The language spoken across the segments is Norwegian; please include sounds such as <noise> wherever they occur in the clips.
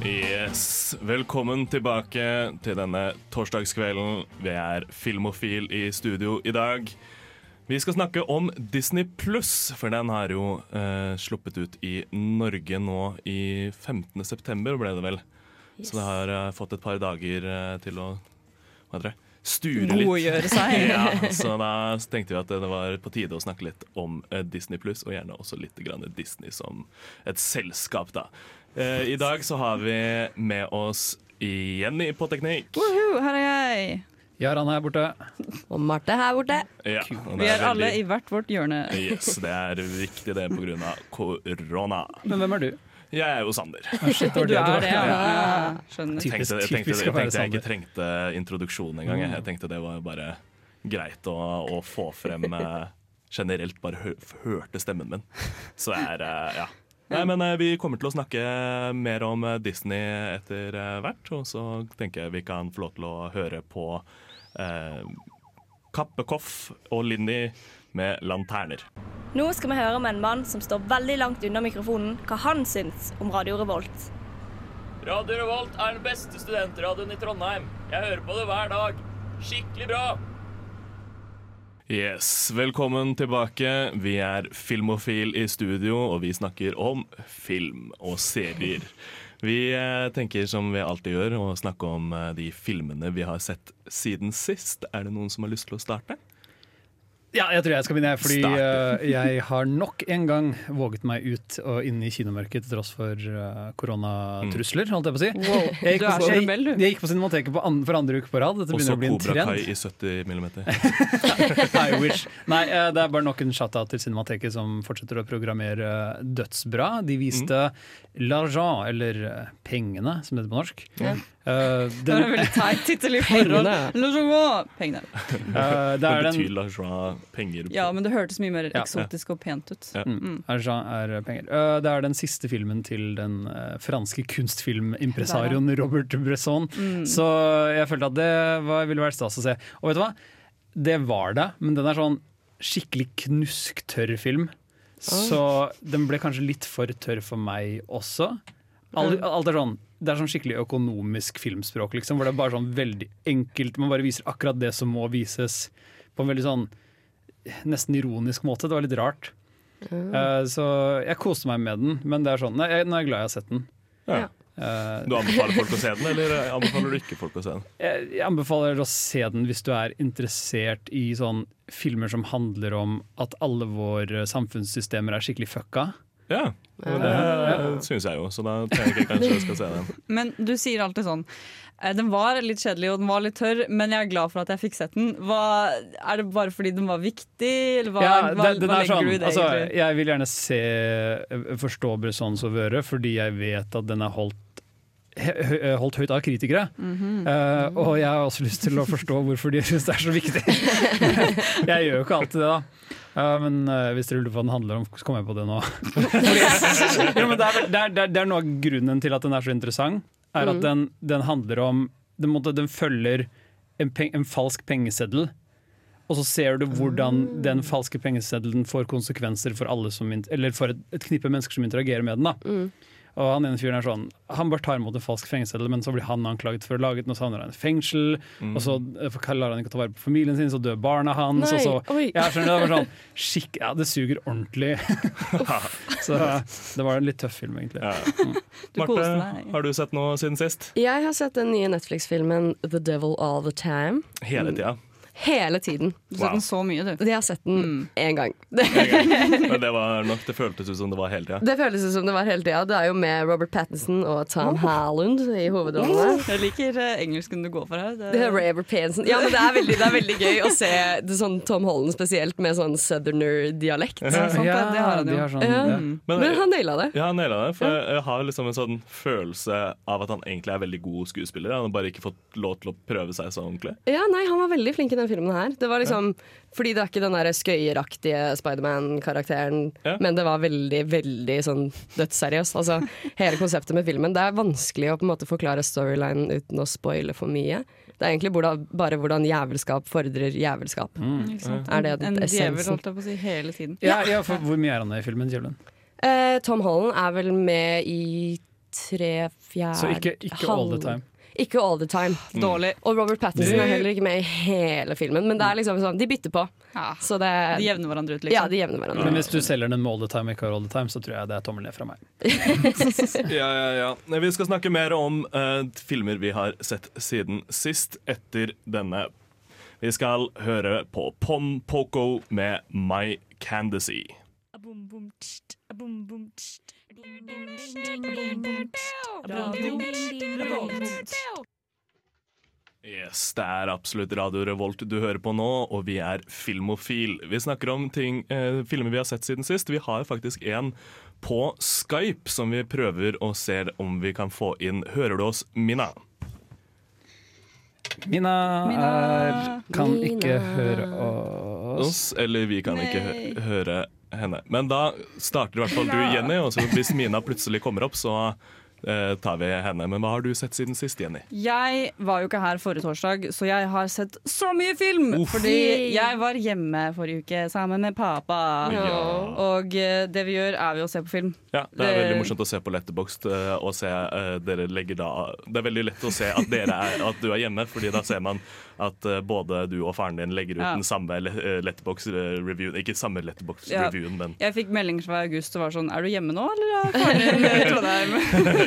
Yes, Velkommen tilbake til denne torsdagskvelden. Vi er Filmofil i studio i dag. Vi skal snakke om Disney pluss, for den har jo eh, sluppet ut i Norge nå i 15. september, ble det vel. Så det har eh, fått et par dager eh, til å hva heter det? Sture litt. Godgjøre seg. <laughs> ja, så da tenkte vi at det var på tide å snakke litt om eh, Disney pluss, og gjerne også litt grann Disney som et selskap, da. Eh, I dag så har vi med oss Jenny på teknikk. Woohoo, her er jeg. Jaran her borte. Og Marte her borte. Ja, Vi er alle veldig- i hvert vårt hjørne. Yes, det er viktig det pga. korona. Men hvem er du? Jeg er jo Sander. Du er det, ja. ja. Skjønner. Typisk- Tenkte, jeg, tenkte, jeg tenkte jeg ikke trengte introduksjon engang. jeg. Jeg tenkte det var bare greit å, å få frem eh, generelt bare hø hørte stemmen min. Så jeg er eh, ja. Nei, men eh, Vi kommer til å snakke mer om eh, Disney etter eh, hvert. Og så tenker jeg vi kan få lov til å høre på eh, Kappekoff og Linni med 'Lanterner'. Nå skal vi høre med en mann som står veldig langt unna mikrofonen, hva han syns om Radio Revolt. Radio Revolt er den beste studentradioen i Trondheim. Jeg hører på det hver dag. Skikkelig bra. Yes, Velkommen tilbake. Vi er Filmofil i studio, og vi snakker om film og serier. Vi eh, tenker som vi alltid gjør, å snakke om eh, de filmene vi har sett siden sist. Er det noen som har lyst til å starte? Ja, jeg tror jeg skal begynne, fordi eh, jeg har nok en gang våget meg ut og inn i kinomørket til tross for uh, koronatrusler, holdt jeg på å si. Wow, Jeg gikk du på, så jeg, jeg gikk på Cinemateket på an, for andre uke på rad. Dette begynner så å bli en Kobra Kai i 70 millimeter. <laughs> I wish. Nei, uh, det er bare nok en shout-out til Cinemateket som fortsetter å programmere dødsbra. De viste L'argent, eller Pengene, som det heter på norsk. Ja. den, Det var en veldig <laughs> teit tittel i forhold. Pengene. <laughs> Eh, det er den betyr Lajoie penger. Ja, men det hørtes mye mer Ja. eksotisk og pent ut. Ja. Mm. Argent er penger. Uh, Det er den siste filmen til den eh, franske kunstfilmimpresarioen Robert Bresson. Mm. Så jeg følte at det var, ville vært stas å se. Og vet du hva? Det var det, men den er sånn skikkelig knusktørr film. Så den ble kanskje litt for tørr for meg også. Alt, alt er sånn det er sånn skikkelig økonomisk filmspråk, liksom, hvor det er bare sånn veldig enkelt. Man bare viser akkurat det som må vises, på en veldig sånn nesten ironisk måte. Det var litt rart. Eh, så jeg koste meg med den, men det er sånn, jeg, nå er jeg glad jeg har sett den. Ja. Uh, Du anbefaler folk å se den, eller anbefaler du ikke folk å se den? <laughs> jeg, jeg anbefaler å se den hvis du er interessert i sånn filmer som handler om at alle våre samfunnssystemer er skikkelig fucka. Ja, men det syns jeg jo, så da tenker jeg kanskje jeg skal se den. <laughs> Men du sier alltid sånn eh, Den var litt kjedelig og den var litt tørr, men jeg er glad for at jeg fikk sett den. Hva, er det bare fordi den var viktig, eller hva, Ja, hva, den, den hva er legger sånn, du i det? altså, jeg vil gjerne se forstå Bressons og Vøre, fordi jeg vet at den er holdt holdt høyt av kritikere. Mm -hmm. uh, og jeg har også lyst til å forstå hvorfor de syns det er så viktig. <laughs> <laughs> jeg gjør jo ikke alltid det, da. Eh, men uh, hvis rullefaden handler om, så kommer jeg på det nå. <laughs> men det, er, det, er, det, er, noe av grunnen til at den er så interessant. Er at den, den handler om den, måtte, den følger en, peng, en falsk pengeseddel. Og så ser du hvordan den falske pengeseddelen får konsekvenser for som, eller for et, et knippe mennesker som interagerer med den. da Og han ene fyren er sånn Han bare tar imot en falsk fengsel, men så blir han anklaget for å lage den, og så havner han i fengsel. Og så eh, klarer han ikke ta vare på familien sin, så dør barna hans. Nei, Og så, ja, skjønner det var sånn skikk, Ja, det suger ordentlig. <laughs> så det var en litt tøff film, egentlig. Ja. Du Marte, har du sett noe siden sist? Jeg har sett den nye Netflix-filmen The Devil All The Time. Hele tida. Hele tiden. Du har sett den så mye, du. Jeg har sett den én gang. Men det var nok, det føltes ut som det var hele tida. Det føltes ut som det var hele tida. Det er jo med Robert Pattinson og Tom Holland i hovedrollene. Jeg liker eh, engelsken du går for her. Det er Robert Pattinson. Ja, men det er veldig, det er veldig gøy å se det sånn Tom Holland spesielt med sånn southerner-dialekt. Ja, sant det. Det har han jo. har sånn, Ja. ja. Men, Men han naila det. Ja, han naila det. For jeg har liksom en sånn følelse av at han egentlig er veldig god skuespiller. Han har bare ikke fått lov til å prøve seg så ordentlig. Ja, nei, Han var veldig flink i den filmen her. Det var liksom, Fordi det er ikke den der skøyeraktige Spiderman-karakteren, Ja. men det var veldig, veldig sånn dødsseriøst. Altså, hele konseptet med filmen. Det er vanskelig å på en måte forklare storylinen uten å spoile for mye. Det er egentlig bare hvordan jævelskap fordrer jævelskap. Mm. sant? Er det en djevel, holdt jeg på å si, hele tiden. Ja, ja, for Hvor mye er han i filmen? Djevelen? Eh, Tom Holland er vel med i tre fjerde Så ikke, ikke all the time. Ikke all the time. <sighs> Dårlig. Og Robert Pattinson er heller ikke med i hele filmen, men det er liksom sånn, de bytter på. Ja. Så det De jevner hverandre ut, Ja, liksom. de jevner hverandre. Men hvis du selger den med all the time og ikke har all the time, så tror jeg det er tommel ned fra meg. <laughs> Ja, ja, ja. Vi skal snakke mer om uh, filmer vi har sett siden sist, etter denne. Vi skal høre på Pom Poco med My Candidacy. Yes, Det er absolutt Radio Revolt du hører på nå, og vi er Filmofil. Vi snakker om ting, eh, filmer vi har sett siden sist. Vi har faktisk en på Skype som vi prøver å se om vi kan få inn. Hører du oss, Mina? Mina, er kan Mina. ikke høre oss. Oss, eller vi kan ikke hø høre henne. Men da starter i hvert fall du, Jenny, og så hvis Mina plutselig kommer opp, så eh, tar vi henne. Men hva har du sett siden sist, Jenny? Jeg var jo ikke her forrige torsdag, så jeg har sett så mye film! Uff. Fordi jeg var hjemme forrige uke sammen med pappa. Ja. Og eh, det vi gjør, er vi å se på film. Ja, Det er veldig morsomt å se på Letterboxd uh, og se eh, dere legger da Det er veldig lett å se at, dere er, at du er hjemme, Fordi da ser man at eh, både du og faren din legger ut Ja. den samme le uh, Letterboxd-reviewen. Ikke samme Ja. Letterboxd-reviewen, men Jeg fikk meldinger fra August og var sånn Er du hjemme nå, eller er faren din i <laughs> Trondheim?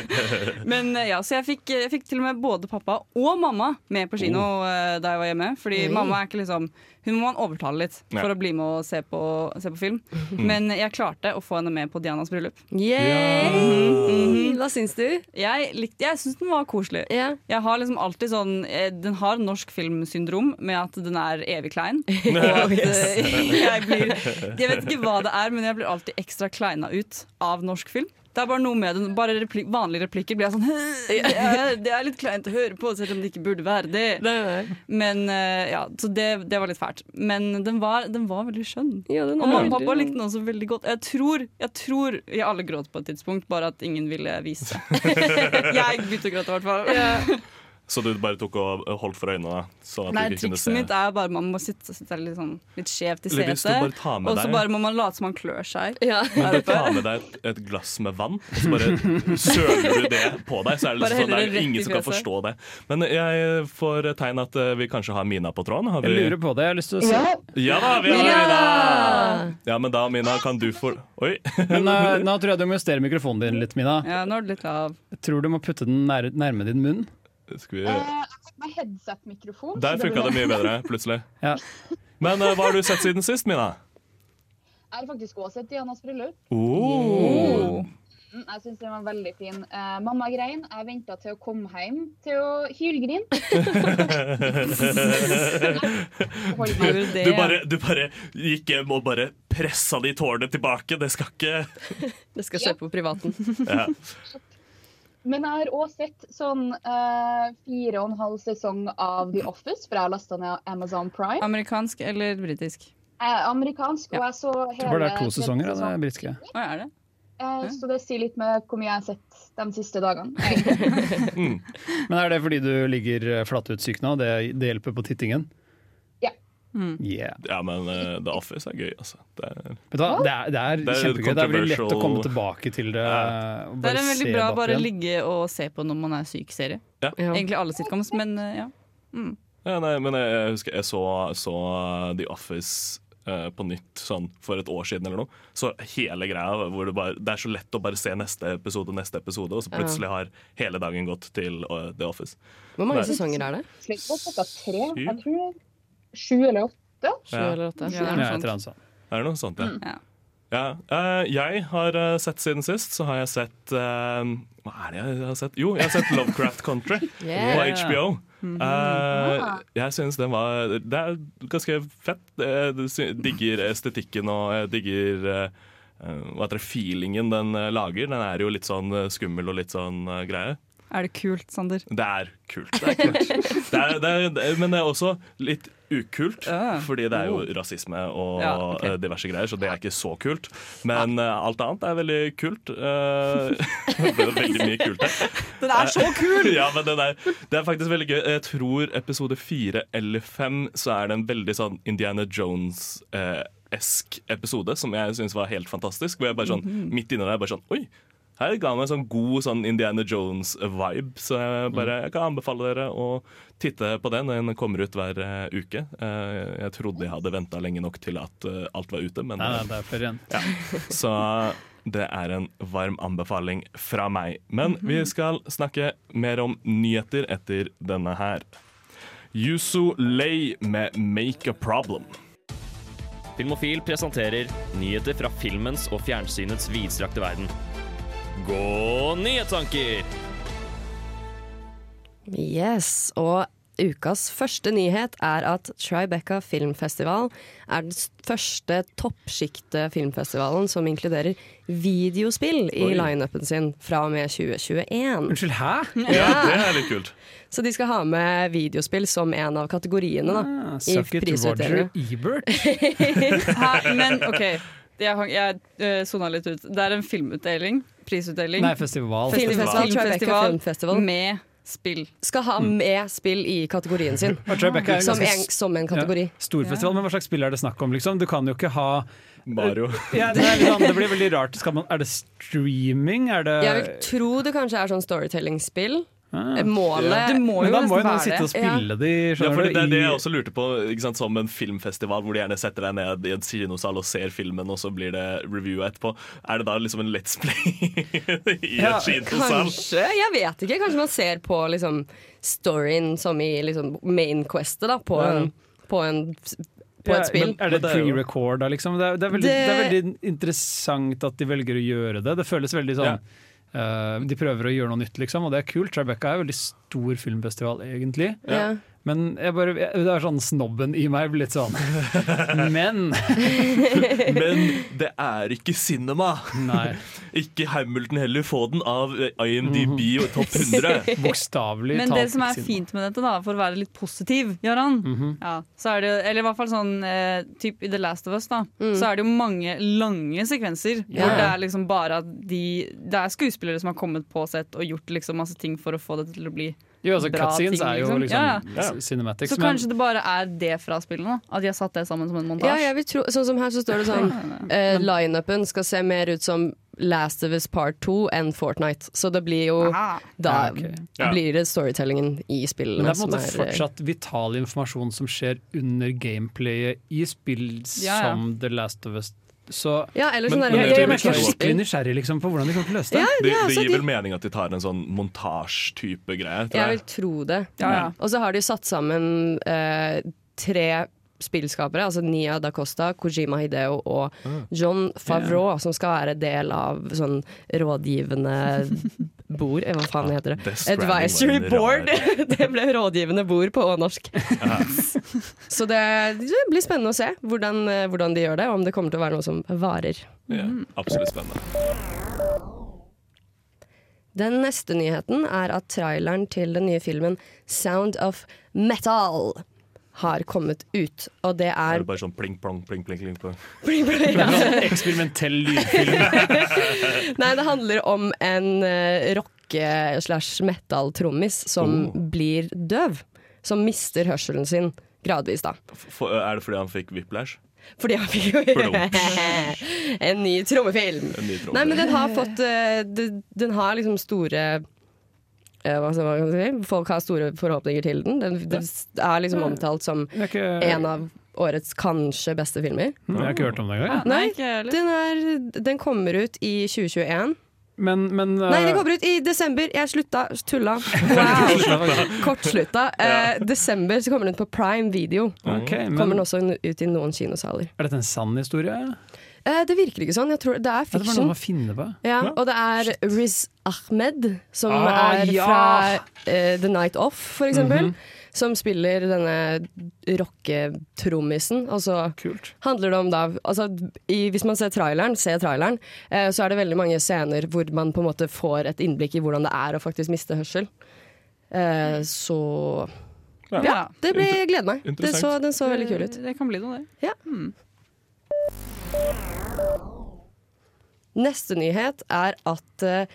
<laughs> Men eh, ja, så jeg fikk, jeg fikk til og med både pappa og mamma med på kino oh. da jeg var hjemme. Fordi Oi. mamma er ikke liksom Hun må man overtale litt for Ja. å bli med og se på, se på film. Men jeg klarte å få henne med på Dianas bryllup. Yay! Hva syns du? Jeg, likte- jeg syns den var koselig. Yeah. Jeg har liksom alltid sånn eh, Den har norsk filmsyndrom med at den er evig klein. <laughs> Og at eh, <laughs> jeg blir Jeg vet ikke hva det er, men jeg blir alltid ekstra kleina ut av norsk film. Det er bare noe med den Bare repli vanlige replikker blir jeg sånn det er, det er litt kleint å høre på, selv om det ikke burde være det. Men eh, ja, Så det, det var litt fælt. Men den var, den var veldig skjønn. Ja, den Og mamma og pappa likte den også veldig godt. Jeg tror, jeg tror vi alle gråt på et tidspunkt, bare at ingen ville vise seg. <laughs> jeg begynte å gråte, i hvert fall. Så du bare tok og holdt for øynene, så at Nei, du trikset mitt er bare man må sitte, sitte litt, sånn, litt skjevt i du setet. tar Og så bare må man late som man klør seg. Ja. Men bare ta med deg et, glass med vann, og så bare søler du det på deg. Så er det, liksom sånn, det er ingen som kan forstå det. Men jeg får tegn at eh, vi kanskje har Mina på tråden. Har vi? Jeg lurer på det. Jeg har lyst til å se. Ja da, vi har Ja! Mina! Ja, men da, Mina, kan du få Oi. <laughs> Men eh, nå tror jeg du må justere mikrofonen din litt, Mina. Ja, nå er det litt lav. Jeg tror du må putte den nær, nærme din munn. Skal vi Uh, med headset-mikrofon. Der funka det mye bedre, plutselig. <laughs> Ja. Men uh, hva har du sett siden sist, Mina? Jeg har faktisk også sett Dianas bryllup. Oh. Mm, Jeg syns den var veldig fin. Uh, mamma grein. Jeg venta til å komme hjem til å hylgrine. <laughs> Det. Du bare, du bare gikk hjem og bare pressa de tårene tilbake. Det skal ikke <laughs> Det skal skje på privaten. ja. Men jeg har òg sett sånn uh, fire og en halv sesong av The Office, for jeg har lasta ned Amazon Prime. Amerikansk eller britisk? Eh, amerikansk, og jeg så hele tror det er to sesonger av det britiske. Å, er det? Eh, så det sier litt med hvor mye jeg har sett de siste dagene. <laughs> Mm. Men er det fordi du ligger eh, flatutsyk nå? Det, det hjelper på tittingen? Ja. Yeah. ja, men uh, The Office er gøy, altså. Det er, Vet du hva? Det er, det er Det er kjempegøy. Det er veldig lett å komme tilbake til det. Ja. Det er en veldig bra å bare igjen. ligge og se på når man er syk serie. Ja. Ja. Egentlig alle sitcoms, men uh, ja. ja, nei, men jeg, jeg husker jeg så, så The Office eh, på nytt sånn for et år siden eller noe. Så hele greia hvor det, bare, det er så lett å bare se neste episode, neste episode, og så plutselig har hele dagen gått til eh, The Office. Hvor mange sesonger er det? Slik, på tre. Jeg tror sju eller åtte. Sju Ja. eller åtte. Ja, sa. Er det noe sånt, ja? Ja. Ja, eh, jeg har eh, sett siden sist, så har jeg sett eh, Hva er det jeg har sett? Jo, jeg har sett Lovecraft Country <laughs> Yeah. på HBO. Mhm. Eh, Ah. jeg syns den var Det er ganske fett. Jeg digger estetikken og jeg digger hva heter det, feelingen den lager. Den er jo litt sånn skummel og litt sånn greie. Er det kult, Sander? Det er kult. Det er kult. <laughs> Det er, det er, men det er også litt ukult, Ja. fordi det er jo rasisme og Ja, eh, diverse greier, så det er ikke så kult. Men eh, alt annet er veldig kult. Eh, <laughs> det er veldig mye kult her. Den er så kul! <laughs> ja, men den er, det er faktisk veldig gøy. Jeg tror episode fire eller fem så er det en veldig sånn Indiana Jones-esk episode som jeg syns var helt fantastisk. Hvor jeg bare sånn, midt inni der bare sånn Oi! Her ga meg en sånn god sånn Indiana Jones-vibe, så jeg, bare, jeg kan anbefale dere å titte på den. Den kommer ut hver eh, uke. Eh, jeg trodde jeg hadde venta lenge nok til at eh, alt var ute, men Nei, det er igjen. så det er en varm anbefaling fra meg. Men vi skal snakke mer om nyheter etter denne her. Yuzu Lei med 'Make a Problem'. Filmofil presenterer nyheter fra filmens og fjernsynets vidstrakte verden. Gå nyhetstanker! Yes, og ukas første nyhet er at Tribeca filmfestival er den første toppsjikte filmfestivalen som inkluderer videospill i lineupen sin fra og med 2021. Unnskyld, hæ? Ja, det er litt kult. Så de skal ha med videospill som en av kategoriene da, Ah, i Suck it, Roger. Ebert. <laughs> Hæ? Men OK, jeg, jeg uh, sona litt ut. Det er en filmutdeling. Prisutdeling. Nei, festival. Filmfestival, Filmfestival filmfestival med spill. skal ha med spill i kategorien sin. Tribeca Som en, som en kategori. Storfestival, men hva slags spill er det snakk om? Liksom? Du kan jo ikke ha Mario. <laughs> ja, det, er sånn, det blir veldig rart. Skal man, er det streaming? Er det Jeg vil tro det kanskje er sånn storytelling-spill. Ah. ja. Det må Men jo da må jo noen sitte og spille spille de, Ja, for du, det er det jeg også lurte på. Ikke sant? Som en filmfestival hvor de gjerne setter deg ned i en kinosal og ser filmen, og så blir det review etterpå. Er det da liksom en Let's Play <laughs> i Ja, et kinosal? Kanskje, jeg vet ikke. Kanskje man ser på liksom storyen som i liksom main questet da, på, Ja. en, på, en, Ja. Men er det Men er pre-recorda, liksom? Det er, det, er veldig, det... Det- er veldig interessant at de velger å gjøre det. Det føles veldig sånn eh, De prøver å gjøre noe nytt, liksom, og det er kult. Tribeca er en veldig stor filmfestival, egentlig. Ja. Men jeg bare, jeg, det er sånn snobben i meg blir litt sånn Men <laughs> Men det er ikke cinema! Nei. <laughs> Ikke Hamilton heller. Få den av IMDb og topp 100. <laughs> Bokstavelig Men det som er cinema. fint med dette, da, for å være litt positiv, Jaran Mhm. ja, så er det, Eller i hvert fall sånn eh, typ i The Last of Us, da, Mm. så er det jo mange lange sekvenser yeah. hvor det er liksom bare at de Det er skuespillere som har kommet på sett og gjort liksom masse ting for å få det til å bli Jo, altså bra Cutscenes ting, er jo liksom. liksom Ja, ja. cinematics. Så men- kanskje det bare er det fra spillene? At de har satt det sammen som en Ja, montasje? Ja, tro, sånn som her så står det sånn uh, Lineupen skal se mer ut som Last of Us Part 2 enn Fortnite. Så det blir jo Aha. Da Ja, ok. Ja. blir det storytellingen i spillene Men det er på en måte er eh, fortsatt vital informasjon som skjer under gameplayet i spill Ja, ja. som The Last of Us. Så Ja, eller Men- sånn der men jeg, det jeg, er jeg er skikkelig nysgjerrig liksom, på hvordan de kommer til å løse det. Ja, Det, det så gir de- vel mening at de tar en sånn montasjetype greie. Jeg vil tro det. Ja, ja. Og så har de satt sammen eh, tre spillskapere, altså Nia da Costa, Kojima Hideo og John Favreau, som skal være del av sånn rådgivende <laughs> bord, hva faen heter det? Advisory board! <laughs> det ble rådgivende bord på norsk. <laughs> Så det, det blir spennende å se hvordan, eh, hvordan de gjør det, og om det kommer til å være noe som varer. Ja, absolutt spennende. Den neste nyheten er at traileren til den nye filmen Sound of Metal har kommet ut. Og det Er er det bare sånn pling, plong, pling, pling, pling, plong? Ja. Sånn eksperimentell lydfilm. <laughs> Nei, det handler om en uh, rocke- slash metal-trommis som Oh. blir døv. Som mister hørselen sin gradvis, da. For, er det fordi han fikk whiplash? Fordi han fikk <laughs> jo <laughs> en ny trommefilm. En ny trommefilm. Nei, men den har fått eh, den, den har liksom store eh, hva skal man si? Folk har store forhåpninger til den. Den, den er liksom omtalt som ikke, en av årets kanskje beste filmer. jeg har ikke hørt om det engang. Nei. Den, er, den kommer ut i 2021. Men, men Nei, det eh, kommer ut i desember. Jeg slutta. Tulla. <laughs> Wow. Kortslutta. Eh, desember så kommer den ut på Prime Video. Okay, men- Kommer den også ut i noen kinosaler. Er dette en sann historie? Eh, det virker ikke sånn. Jeg tror Det er Det var noe å finne på. Ja, og det er Riz Ahmed, som Ah, er ja! fra uh, The Night Off, for eksempel. Mhm. Som spiller denne rocketrommisen. Og så handler det om da altså, i, Hvis man ser traileren, ser traileren eh, så er det veldig mange scener hvor man på en måte får et innblikk i hvordan det er å faktisk miste hørsel. Eh, så Ja. ja, det blir jeg gleder meg. Det så, den så veldig kul ut. Det, det kan bli noe, det. Ja. Neste nyhet er at eh,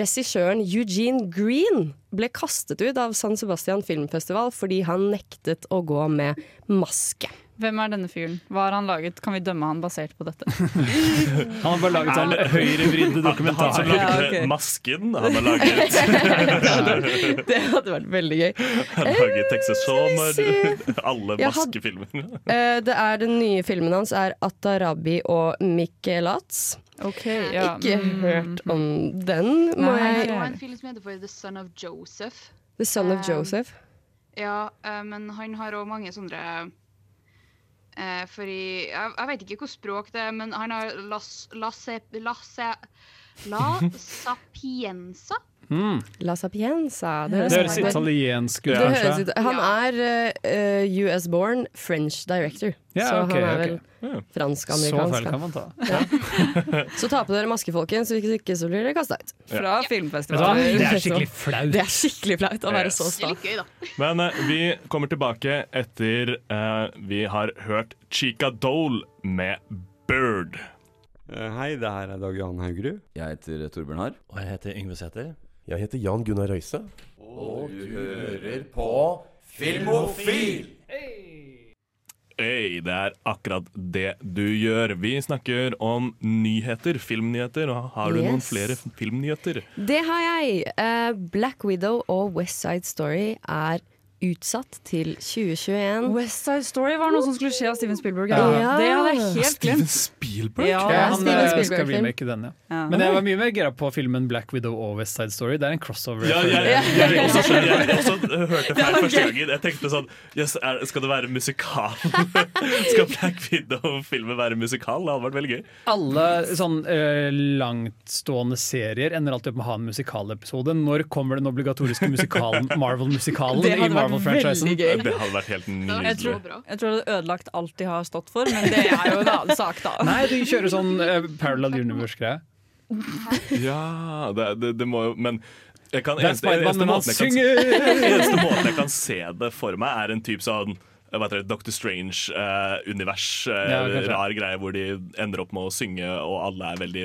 regissøren Eugene Green ble kastet ut av San Sebastian filmfestival fordi han nektet å gå med maske. Hvem er denne fyren? Hva har han laget? Kan vi dømme han basert på dette? <laughs> Han har bare laget sånn høyrevridde Han som lagde Ja, okay. Masken, han har laget <laughs> Det hadde vært veldig gøy. Han har laget Texas Homer, <laughs> alle maskefilmer. Eh, det er Den nye filmen hans er Atarabi og Mikkelats. Okay, ja. Ikke mm. hørt om den, må Nei, jeg Det var en film som heter for The Son of Joseph. The Son of Um, Joseph. Ja, eh, men han har òg mange sånne eh, For i Jeg, jeg vet ikke hvilket språk det er, men han har las, lasse, la, La Sapienza? Mm. La Sapienza. Det høres Det høres italiensk ut. Han er uh, US born French director, Ja, så okay, han er vel okay. fransk-amerikansk. Så feil kan man ta. Ja. <laughs> så ta på dere maske, folkens, hvis ikke så blir dere kasta ut. Fra ja. filmfestivalen. Det er skikkelig flaut. Det er skikkelig flaut å være Yes. så sta. Men uh, vi kommer tilbake etter uh, vi har hørt Chica Dole med Bird. Hei, det her er Dag Johan Haugerud. Jeg heter Torbjørn Harr. Og jeg heter Yngve Sæter. Jeg heter Jan Gunnar Røise. Og du hører på Filmofil! Hei, det er akkurat det du gjør. Vi snakker om nyheter, filmnyheter. Og har du noen flere filmnyheter? Det har jeg. Uh, Black Widow og West Side Story er utsatt til 2021. West Side Story var noe som skulle skje av Steven Spielberg. Ja. Ja. Det hadde jeg helt Steven. Spielberg? Ja, Ja, han Steven eh, Spielberg skal remake den, ja. Ja. Men jeg var mye mer gira på filmen Black Widow og West Side Story. Det er en crossover. Ja, jeg, jeg, jeg, jeg, også, jeg, jeg også hørte feil <laughs> første gangen. Jeg tenkte sånn yes, er, Skal det være musikal? <laughs> skal Black Widow-filmen være musikal? Det hadde vært veldig gøy. Alle sånn uh, langtstående serier ender alltid opp med å ha en musikalepisode. Når kommer den obligatoriske musikalen, Marvel-musikalen i vært Marvel-franchisen? Det hadde vært helt Jeg nydelig. tror, jeg tror det hadde ødelagt alt de har stått for, men det er jo en annen sak, da. Nei, de kjører sånn uh, Parallel Universe-greie. Ja, det, det, det må jo Men jeg kan, eneste, eneste, måten jeg kan, <laughs> eneste måten jeg kan se det for meg, er en type sånn det, Doctor Strange-univers. Ja, rar greie hvor de ender opp med å synge, og alle er veldig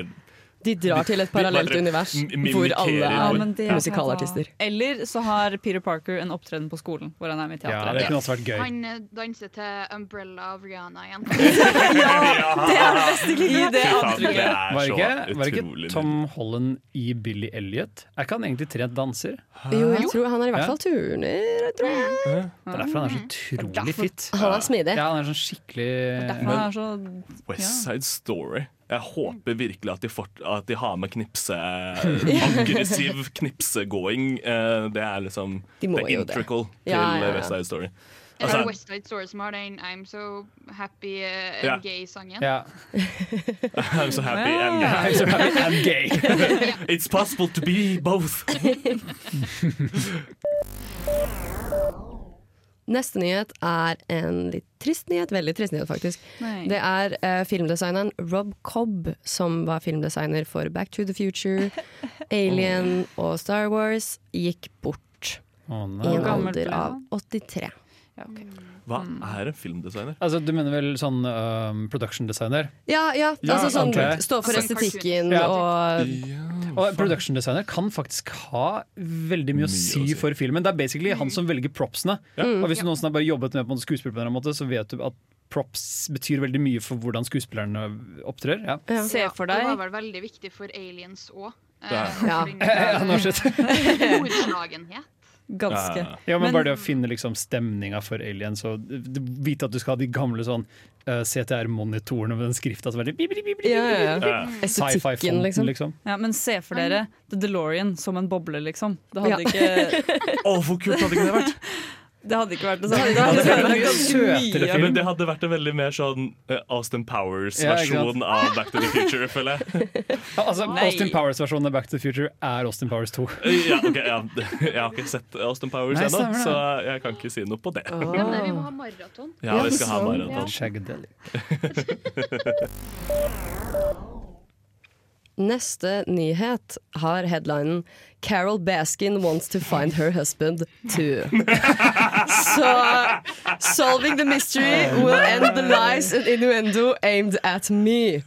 De drar til et parallelt univers hvor alle er ja, er musikalartister. Eller så har Peter Parker en opptreden på skolen hvor han er med i Ja, det kunne også vært gøy. Han eh, danser til Umbrella of Rihanna igjen. <laughs> ja, Det er det beste <laughs> klippet! I det Fy Var det antrekket. Var ikke, var ikke Tom Holland i Billy Elliot? Er ikke han egentlig trent danser? Jo, jeg tror han er i hvert fall turner, tror jeg. Det er derfor han er så utrolig Derfor- fit. Han er smidig. Ja, han er sånn skikkelig West Side Story. Jeg håper virkelig at de, fort, at de har med knipse <laughs> aggressiv knipsegåing. Eh, Det er liksom De det er det. til Ja, ja, ja. West Side Story. Er Altså- det West Side Story som har den I'm so happy uh, and gay-sangen? Ja. <laughs> I'm so happy and gay. I'm so happy and gay. <laughs> It's possible to be both. Neste nyhet er en litt trist nyhet. Veldig trist nyhet, faktisk. Nei. Det er uh, filmdesigneren Rob Cobb, som var filmdesigner for Back to the Future, <laughs> Alien og Star Wars, gikk bort Oh, i en alder av han? 83. Ja, ok. Hva er en filmdesigner? Altså, du mener vel sånn um, production designer? Ja, ja, Ja, altså sånn okay. stå for Sånn estetikken Ja. og Og production designer kan faktisk ha veldig mye å si å si. for filmen. Det er basically han som velger propsene. Og hvis du noensinne har bare jobbet med på en skuespill på en eller annen måte, så vet du at props betyr veldig mye for hvordan skuespillerne opptrer. Ja. ja. Se for deg Det var vel veldig viktig for aliens òg. Ja. Ja. Storslagenhet. <laughs> <laughs> Ganske. Ja, men, Men- bare det å finne liksom stemninga for aliens og vite at du skal ha de gamle sånn uh, CTR-monitorene med den skrifta som er Ja, ja, ja. Estetikken, Sci-fi-fonten, liksom. liksom. Ja, men se for dere The DeLorean som en boble, liksom. Det hadde Ja. ikke <laughs> Å, hvor kult hadde ikke det vært? <laughs> Det hadde ikke vært det samme. Det Det hadde hadde mye. Ja, men det hadde vært en veldig mer sånn eh, Austin Powers-versjon av Back to the Future, føler jeg. Ja, altså, Nei. Austin Powers-versjonen av Back to the Future er Austin Powers 2. Ja, okay, ja. <laughs> Jeg har ikke sett Austin Powers ennå, så jeg kan ikke si noe på det. Ja, men vi må ha maraton. Ja, vi skal ha maraton. <laughs> Neste nyhet har headlinen 'Carol Baskin wants to find her husband too'. <laughs> Så 'Solving the mystery will end the lies and innuendo aimed at me'.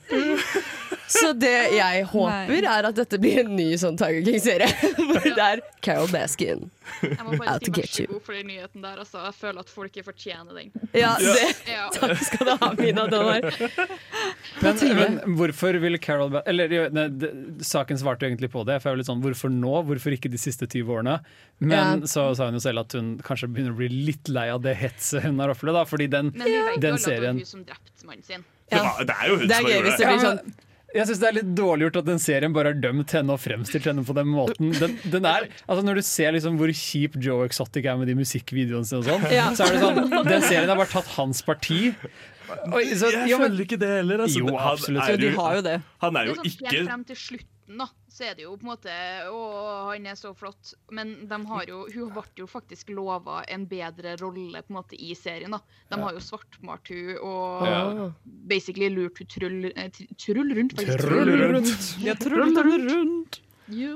Så det jeg håper, er at dette blir en ny sånn Tiger King-serie. <laughs> <laughs> Hvor det er Carol Baskin. Jeg må bare Out si to vær get så you. god for den nyheten der. Altså. Jeg føler at folk ikke fortjener den. Ja, det, <laughs> Ja. takk skal du ha, Mina. Donner. Men, men hvorfor vil Carol Baskin Eller ne, det, Saken svarte jo egentlig på det. For jeg var litt sånn, Hvorfor nå? Hvorfor ikke de siste 20 årene? Men Ja. så sa hun jo selv at hun kanskje begynner å bli litt lei av det hetset hun har opplevd. Fordi den, Men vi vet den det serien hun som drepte mannen sin. Det var- det er jo hun Det er som har gjort det. det blir sånn men Jeg syns det er litt dårlig gjort at den serien bare har dømt henne og fremstilt henne på den måten. Den, den er, altså Når du ser liksom hvor kjip Joe Exotic er med de musikkvideoene sine, og sånn, Ja. så er det sånn Den serien har bare tatt hans parti. Oi, så, Jeg ja, men, føler ikke det heller. Altså. Jo, Han er Jo, de har jo det. Han er jo er sånn ikke Helt frem til slutten, da, så er det jo på en måte Å, han er så flott. Men de har jo, hun ble jo faktisk lova en bedre rolle på en måte i serien. da. De har jo svartmalt hun og Ja. basically lurt hun trull, eh, trull rundt. faktisk. Trull rundt. Ja, trull rundt. Ja.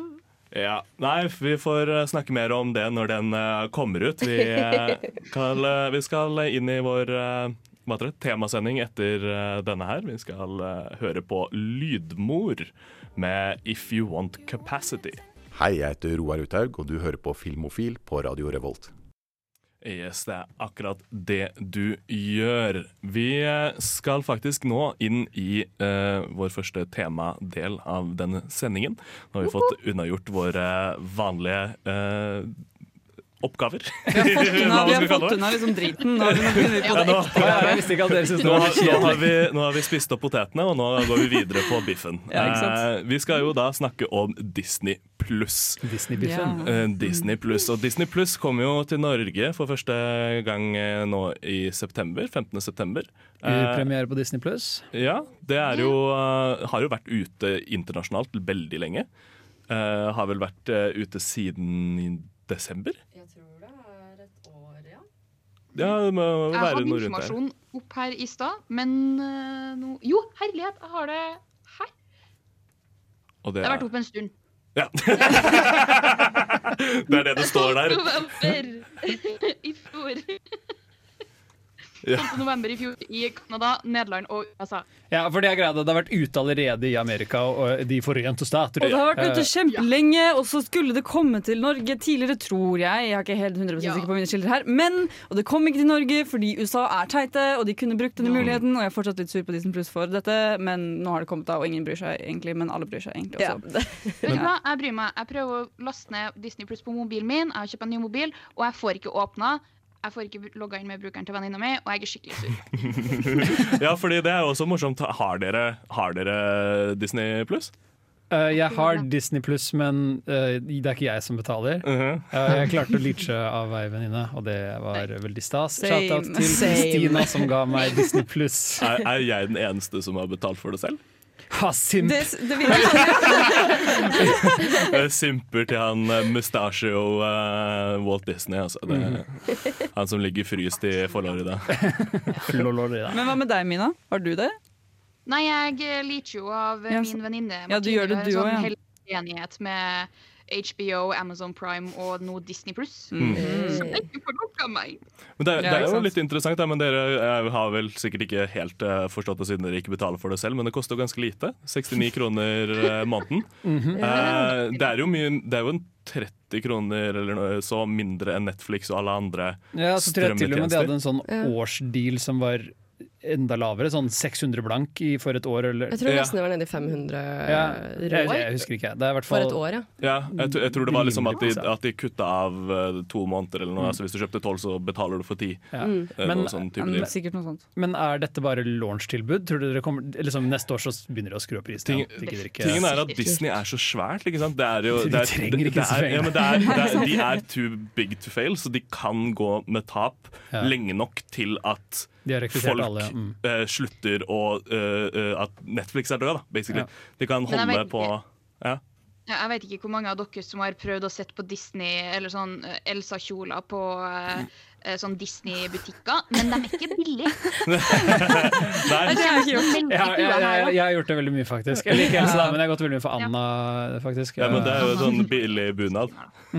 Ja, Nei, vi får eh, snakke mer om det når den eh, kommer ut. Vi, skal, eh, vi skal inn i vår hva heter det, temasending etter denne her. Vi skal høre på Lydmor med If You Want Capacity. Hei, jeg heter Roar Uthaug, og du hører på Filmofil på Radio Revolt. Yes, det er akkurat det du gjør. Vi eh, skal faktisk nå inn i uh, vår første temadel av denne sendingen. Nå har vi fått unnagjort våre vanlige eh, oppgaver. <laughs> Vi har fått unna, vi har fått unna liksom driten. Nå har vi på Ja, det nå- ekte. Jeg visste ikke at dere syntes det var nå, har vi, nå har vi spist opp potetene, og nå går vi videre på biffen. Ja. Eh, vi skal jo da snakke om Disney pluss. Disney-biffen. Ja. Eh, Disney Plus. Og Disney Plus kommer jo til Norge for første gang eh, nå i september. 15. september. Eh, Urpremiere på Disney Pluss. ja, det er jo, eh, har jo vært ute internasjonalt veldig lenge. Eh, har vel vært eh, ute siden i desember? Jeg tror det er et år, ja. Ja, det må Jeg være hadde noe rundt der. informasjon opp her i stad, men eh, nå Jo, herlighet, jeg har det her. Og Det det har vært opp oppe en stund. ja. <laughs> det er det det står der. <laughs> <laughs> I fjor. Ja. 12. november i fjor i Canada, Nederland og USA. Ja, for det er greia, det har vært ute allerede i Amerika og De forente stater. Og det har vært ute Eh, kjempelenge, og så skulle det komme til Norge tidligere, tror jeg. Jeg er ikke helt 100 Ja. sikker på mine kilder her. Men, og det kom ikke til Norge fordi USA er teite, og de kunne brukt denne muligheten. Og jeg er fortsatt litt sur på Disney Pluss for dette, men nå har det kommet da, og ingen bryr seg egentlig. Men alle bryr seg egentlig også. Ja. <laughs> Vet du hva? Jeg bryr meg. Jeg prøver å laste ned Disney Pluss på mobilen min. Jeg har kjøpt en ny mobil, og jeg får ikke åpna. Jeg får ikke logga inn med brukeren til venninna mi, og jeg er skikkelig sur. <laughs> Ja, fordi det er jo også morsomt. Har dere, har dere Disney pluss? Uh, jeg har Disney Pluss, men uh, det er ikke jeg som betaler. Mhm. Eh, jeg klarte å leache av ei venninne, og det var veldig stas. Shout-out til Same. Kristina som ga meg Disney Pluss. <laughs> er, er jeg den eneste som har betalt for det selv? Ha, simp! Det, det vil <laughs> jeg si. Simper til han eh, Mustachio uh, Walt Disney. Altså. Det. Han som ligger fryst i Florida. Florida. Men hva med deg, Mina? Har du det? Nei, jeg liker jo av eh, min venninne. Ja, du gjør det, du òg, en ja. sånn enighet med HBO, Amazon Prime og nå Disney Pluss. Mm. Så jeg ikke får meg. Men det, er- det er jo litt interessant, men dere eh, har vel sikkert ikke helt eh, forstått det siden dere ikke betaler for det selv, men det koster jo ganske lite. 69 kroner eh, måneden. <laughs> Mhm. Eh, det er jo mye Det er jo en 30 kroner eller noe så mindre enn Netflix og alle andre strømmetjenester. Ja, så tror jeg til og med de hadde en sånn årsdeal som var enda lavere, sånn 600 blank i, for et år. Eller, Jeg tror nesten det var nede i 500 ja, rå. jeg, jeg husker ikke. Det er hvert fall For et år, ja. Ja, jeg, tror- jeg tror det var liksom at de, at de kutta av eh, to måneder eller noe. Mm. Altså Hvis du kjøpte tolv, så betaler du for ti. Ja. Mm. Men- sånn men, Mm. Men er dette bare launch-tilbud? Tror dere kommer, liksom Neste år så begynner de å skru opp prisen? Tingen er at Disney er så svært. Ikke sant? Det er jo, De det er, trenger ikke så mye er, ja, pengene. men det er, det er, <laughs> De er too big to fail, så de kan gå med tap Ja. lenge nok til at folk alle, ja. Mm. uh, slutter å uh, At Netflix er død, da, basically. Ja. De kan holde vet på ja. Ja, Jeg vet ikke hvor mange av dere som har prøvd å sette på Disney eller sånn Elsa-kjoler på uh, sånn Disney-butikker, men de er ikke billige. <laughs> <laughs> Nei, jeg. Jeg, har- jeg, jeg, jeg har gjort det veldig mye, faktisk. Jeg liker Elsa, men jeg har gått veldig mye for Anna, faktisk. Ja, men det er jo sånn billig bunad. <laughs>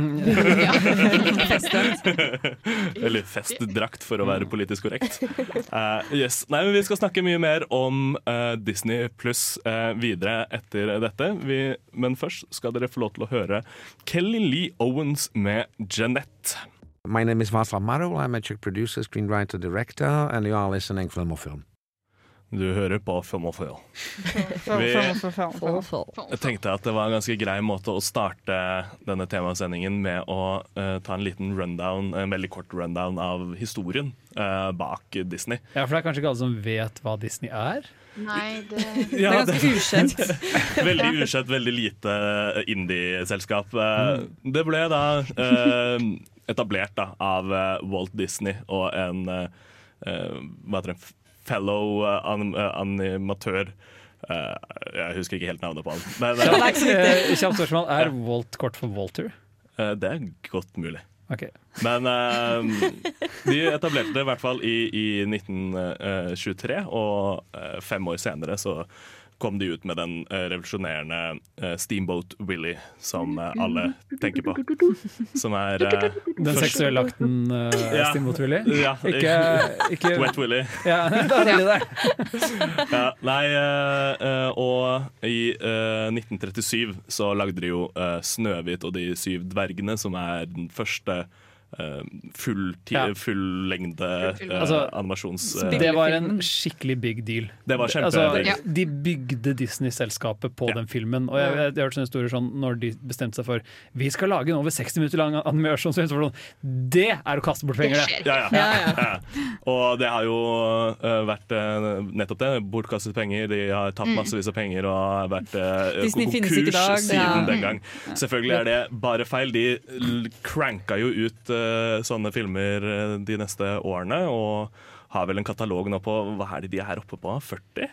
Eller festdrakt, for å være politisk korrekt. Uh, yes. Nei, men Vi skal snakke mye mer om uh, Disney pluss uh, videre etter dette. Vi, men først skal dere få lov til å høre Kelly Lee Owens med Jeanette. My name is Václav Marul. I'm a Czech producer, screenwriter, director, and you are listening Film or Film. Du hører på Film og Film. <laughs> Vi- Jeg tenkte at det var en ganske grei måte å starte denne temasendingen med å uh, ta en liten rundown, en veldig kort rundown av historien uh, bak Disney. Ja, for det er kanskje ikke alle som vet hva Disney er? Nei, det, <laughs> Ja, det er ganske ukjent. <laughs> veldig ukjent, veldig lite indie-selskap. Eh, Det ble da eh, etablert da, av eh, Walt Disney og en eh, eh, hva heter det, fellow anim eh, animatør. Jeg husker ikke helt navnet på han. Men, Kjapt kjapt spørsmål. Er Walt kort for Walter? eh, det er godt mulig. Okay. Men de etablerte det i hvert fall i, i 1923, og fem år senere så kom de ut med den eh, revolusjonerende eh, Steamboat Willie, som eh, alle tenker på. Som er Den først- seksuelle akten uh, Ja. Steamboat Willie? Ja, Ikke, ikke Wet Willie. <laughs> Ja, det er det der. ja, nei, og i eh, 1937 så lagde de jo 'Snøhvit og de syv dvergene', som er den første uh, full, ti- Ja. fullengde Full- eh, Altså, animasjons... eh, Det var en skikkelig big deal. Det var altså, Ja. De bygde Disney-selskapet på den filmen. Og jeg, jeg, jeg har hørt sånne historier sånn når de bestemte seg for Vi skal lage en over 60 minutter lang animasjonsfilm. det sånn, Det er å kaste bort penger, det! Ja, ja. Ja. <laughs> Og det har jo uh, vært uh, nettopp det. Bortkastet penger. De har tapt Mm. massevis av penger og har vært uh, konkurs siden Ja. den gang. Selvfølgelig er det bare feil. De cranka jo ut sånne filmer øh, de neste årene, og har vel en katalog nå på Hva er det de er oppe på? 40?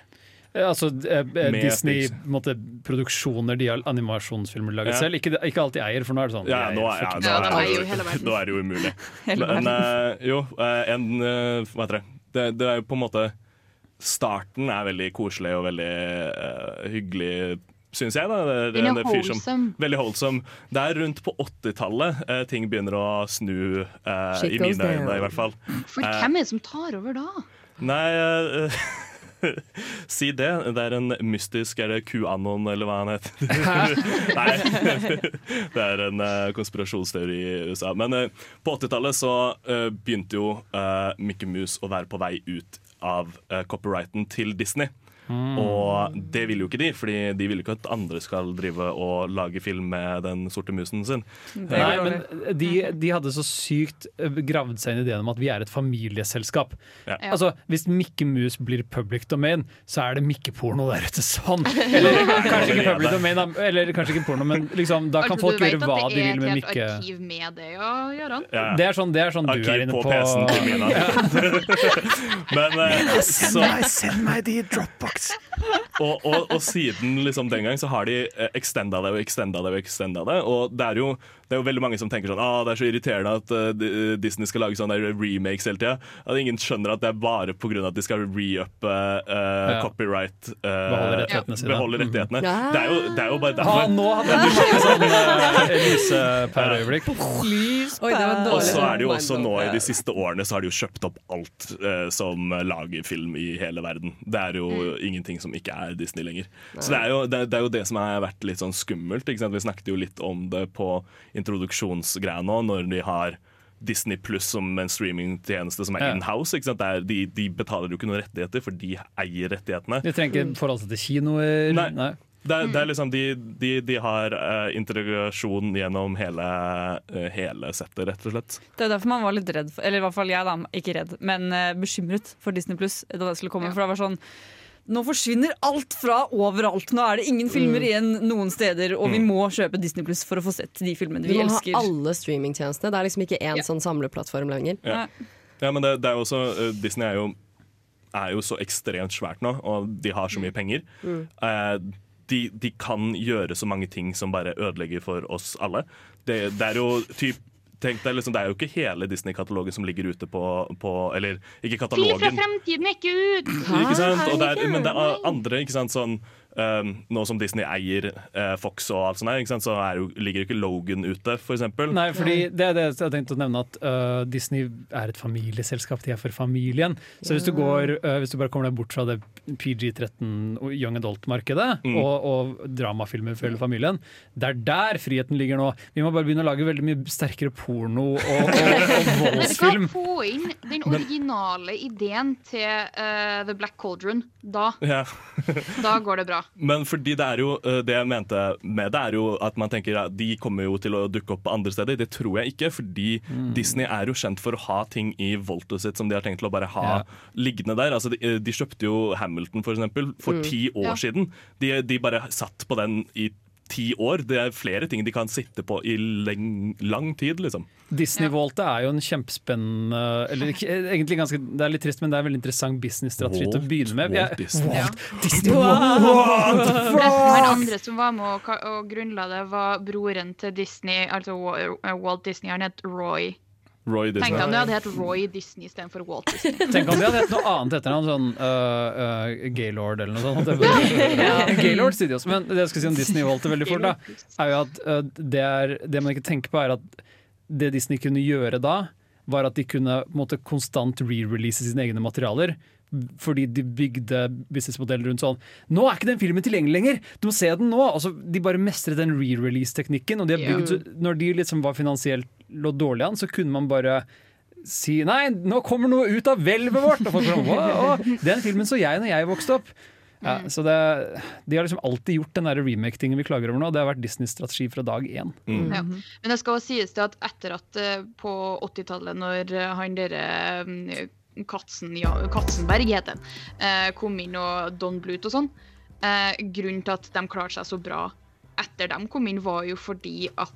Eh, Altså eh, eh, Disney Pixar. på en måte, produksjoner de har animasjonsfilmer laget Ja. selv. Ikke, ikke alltid eier, for nå er det sånn Ja, nå er, ja, 40. nå Ja, er, de eier jo det <laughs> nå er det jo umulig. <laughs> Men eh, jo, eh, en eh, Hva heter det? det? Det er jo på en måte Starten er veldig koselig og veldig eh, hyggelig, syns jeg. da Det er Den en fyr som- wholesome. Veldig holdsom. Det er rundt på 80-tallet eh, ting begynner å snu, eh, i mine øyne i hvert fall. For Eh, hvem er det som tar over da? Nei eh, <laughs> Si det. Det er en mystisk Er det QAnon, eller hva han heter? <laughs> Nei. <laughs> Det er en eh, konspirasjonsteori i USA. Men eh, på 80-tallet så eh, begynte jo uh, Mickey Mouse å være på vei ut av eh, copyrighten til Disney. Mm. Og det vil jo ikke de, Fordi de vil jo ikke at andre skal drive og lage film med den sorte musen sin. Nei, men de, de hadde så sykt eh, gravd seg inn i ideen om at vi er et familieselskap. Ja. Ja. Altså, Hvis Mikke Mus blir public domain, så er det Mikke-porno der ute. Sånn! <laughs> Eller kanskje ikke public domain, eller kanskje ikke porno, men liksom, da kan Altså, folk gjøre hva de vil med Det er et helt arkiv med det å gjøre. Det er sånn, det er sånn du er inne på på. PC-en til Mina. Men eh, Send meg, send meg de i Dropbox! og, og, og siden liksom den gang så har de eh, extenda det og extenda det og extenda det. Og det er jo, det er jo veldig mange som tenker sånn ah, det er så irriterende at uh, Disney skal lage sånne remakes hele tida. At ingen skjønner at det er bare pga. at de skal re-uppe uh, Ja. copyright. uh, Beholde rettighetene sine. Beholde rettighetene. Ja. Det, er jo, det er jo bare Ha, derfor. nå hadde du fått en sånn lysepæreøyeblikk. Det var Og så er det jo også nå i de siste årene Så har de jo kjøpt opp alt som lager film i hele verden. Det er jo ingenting som ikke er Disney lenger. Så det er, jo, det, det er jo det som har vært litt sånn skummelt. Ikke sant? Vi snakket jo litt om det på introduksjonsgreia nå, når de har Disney pluss som en streamingtjeneste som er Ja. in-house. De, de betaler jo ikke noen rettigheter, for de eier rettighetene. De trenger ikke forholde seg til kinoer. Nei. Det er, det er liksom de, de, de har uh, integrasjon gjennom hele, uh, hele settet, rett og slett. Det er derfor man var litt redd, eller i hvert fall jeg, da, ikke redd, men uh, bekymret for Disney Pluss da det skulle komme. For det var sånn nå forsvinner alt fra overalt. Nå er det ingen filmer Mm. igjen noen steder, og vi Mm. må kjøpe Disney Pluss for å få sett de filmene Vi vi må elsker. ha alle streamingtjenestene. Det er liksom ikke én sånn samleplattform lenger. Ja. Ja, men det, det er også uh, Disney er jo, er jo så ekstremt svært nå, og de har så mye penger. Mm. Uh, de, de kan gjøre så mange ting som bare ødelegger for oss alle. Det, det er jo typ Tenk deg, liksom, Det er jo ikke hele Disney-katalogen som ligger ute på, på Eller ikke katalogen. Fil fra fremtiden er ikke ut! Ikke sant? Det er, men det er andre, ikke sant, sånn um, Nå som Disney eier uh, Fox og alt sånt, her, ikke sant, så er jo, ligger ikke Logan ute, for eksempel. Nei, fordi det er det jeg tenkte å nevne at uh, Disney er et familieselskap. De er for familien. Så hvis du, går, uh, hvis du bare kommer deg bort fra det PG-13 og young adult-markedet Mm. og, og dramafilmer for hele familien, det er der friheten ligger nå. Vi må bare begynne å lage veldig mye sterkere porno og, og, og <laughs> voldsfilm. Men? Få inn den originale ideen til The Black Cauldron. Da, Ja. da går det bra. Men fordi det er jo eh, Det jeg mente med det, er jo at man tenker at de kommer jo til å dukke opp på andre steder. Det tror jeg ikke, fordi Disney er jo kjent for å ha ting i voltet sitt som de har tenkt til å bare ha Ja. liggende der. Altså, de, de kjøpte jo Hamilton for eksempel for Mm. ti år Ja. siden. De, de bare satt på den i ti år. Det er flere ting de kan sitte på i leng, lang tid, liksom. Disney-voltet er jo en kjempespennende eller egentlig ganske, Det er litt trist, men det er en veldig interessant businessstrategi til å begynne med. Walt Disney. Walt Ja. Disney. Wow. What the fuck? Han andre som var med og, og grunnla det, var broren til Disney, altså Walt Disney. Han het Roy. Roy Disney. Tenk om det hadde hett Roy Disney istedenfor Walt Disney. <laughs> Tenk om de hadde hett noe annet etter ham, sånn uh, uh, Gaylord eller noe sånt. <laughs> Det Ja. Gaylord Studios. Men det jeg skal si om Disney valgte veldig fort, da, er jo at uh, det, er, det man ikke tenker på, er at det Disney kunne gjøre da, var at de kunne på en måte, konstant re-release sine egne materialer. Fordi de bygde businessmodell rundt sånn Nå er ikke den filmen tilgjengelig lenger! Du må se den nå! Altså, de bare mestret den re-release-teknikken. Og de har bygd, så- når de liksom var finansielt lå dårlig an, så kunne man bare si Nei, nå kommer noe ut av hvelvet vårt! Og folk sånn, «Wow, Den filmen så jeg når jeg vokste opp. Ja, så det, De har liksom alltid gjort den remake-tingen vi klager over nå. Det har vært Disneys strategi fra dag én. Ja. Men det skal også sies til at etter at eh, på 80-tallet, når eh, han dere Katsen, ja, Katzenberg heter han, eh, kom inn og Don Bluth og sånn, eh, grunnen til at de klarte seg så bra etter dem kom inn, var jo fordi at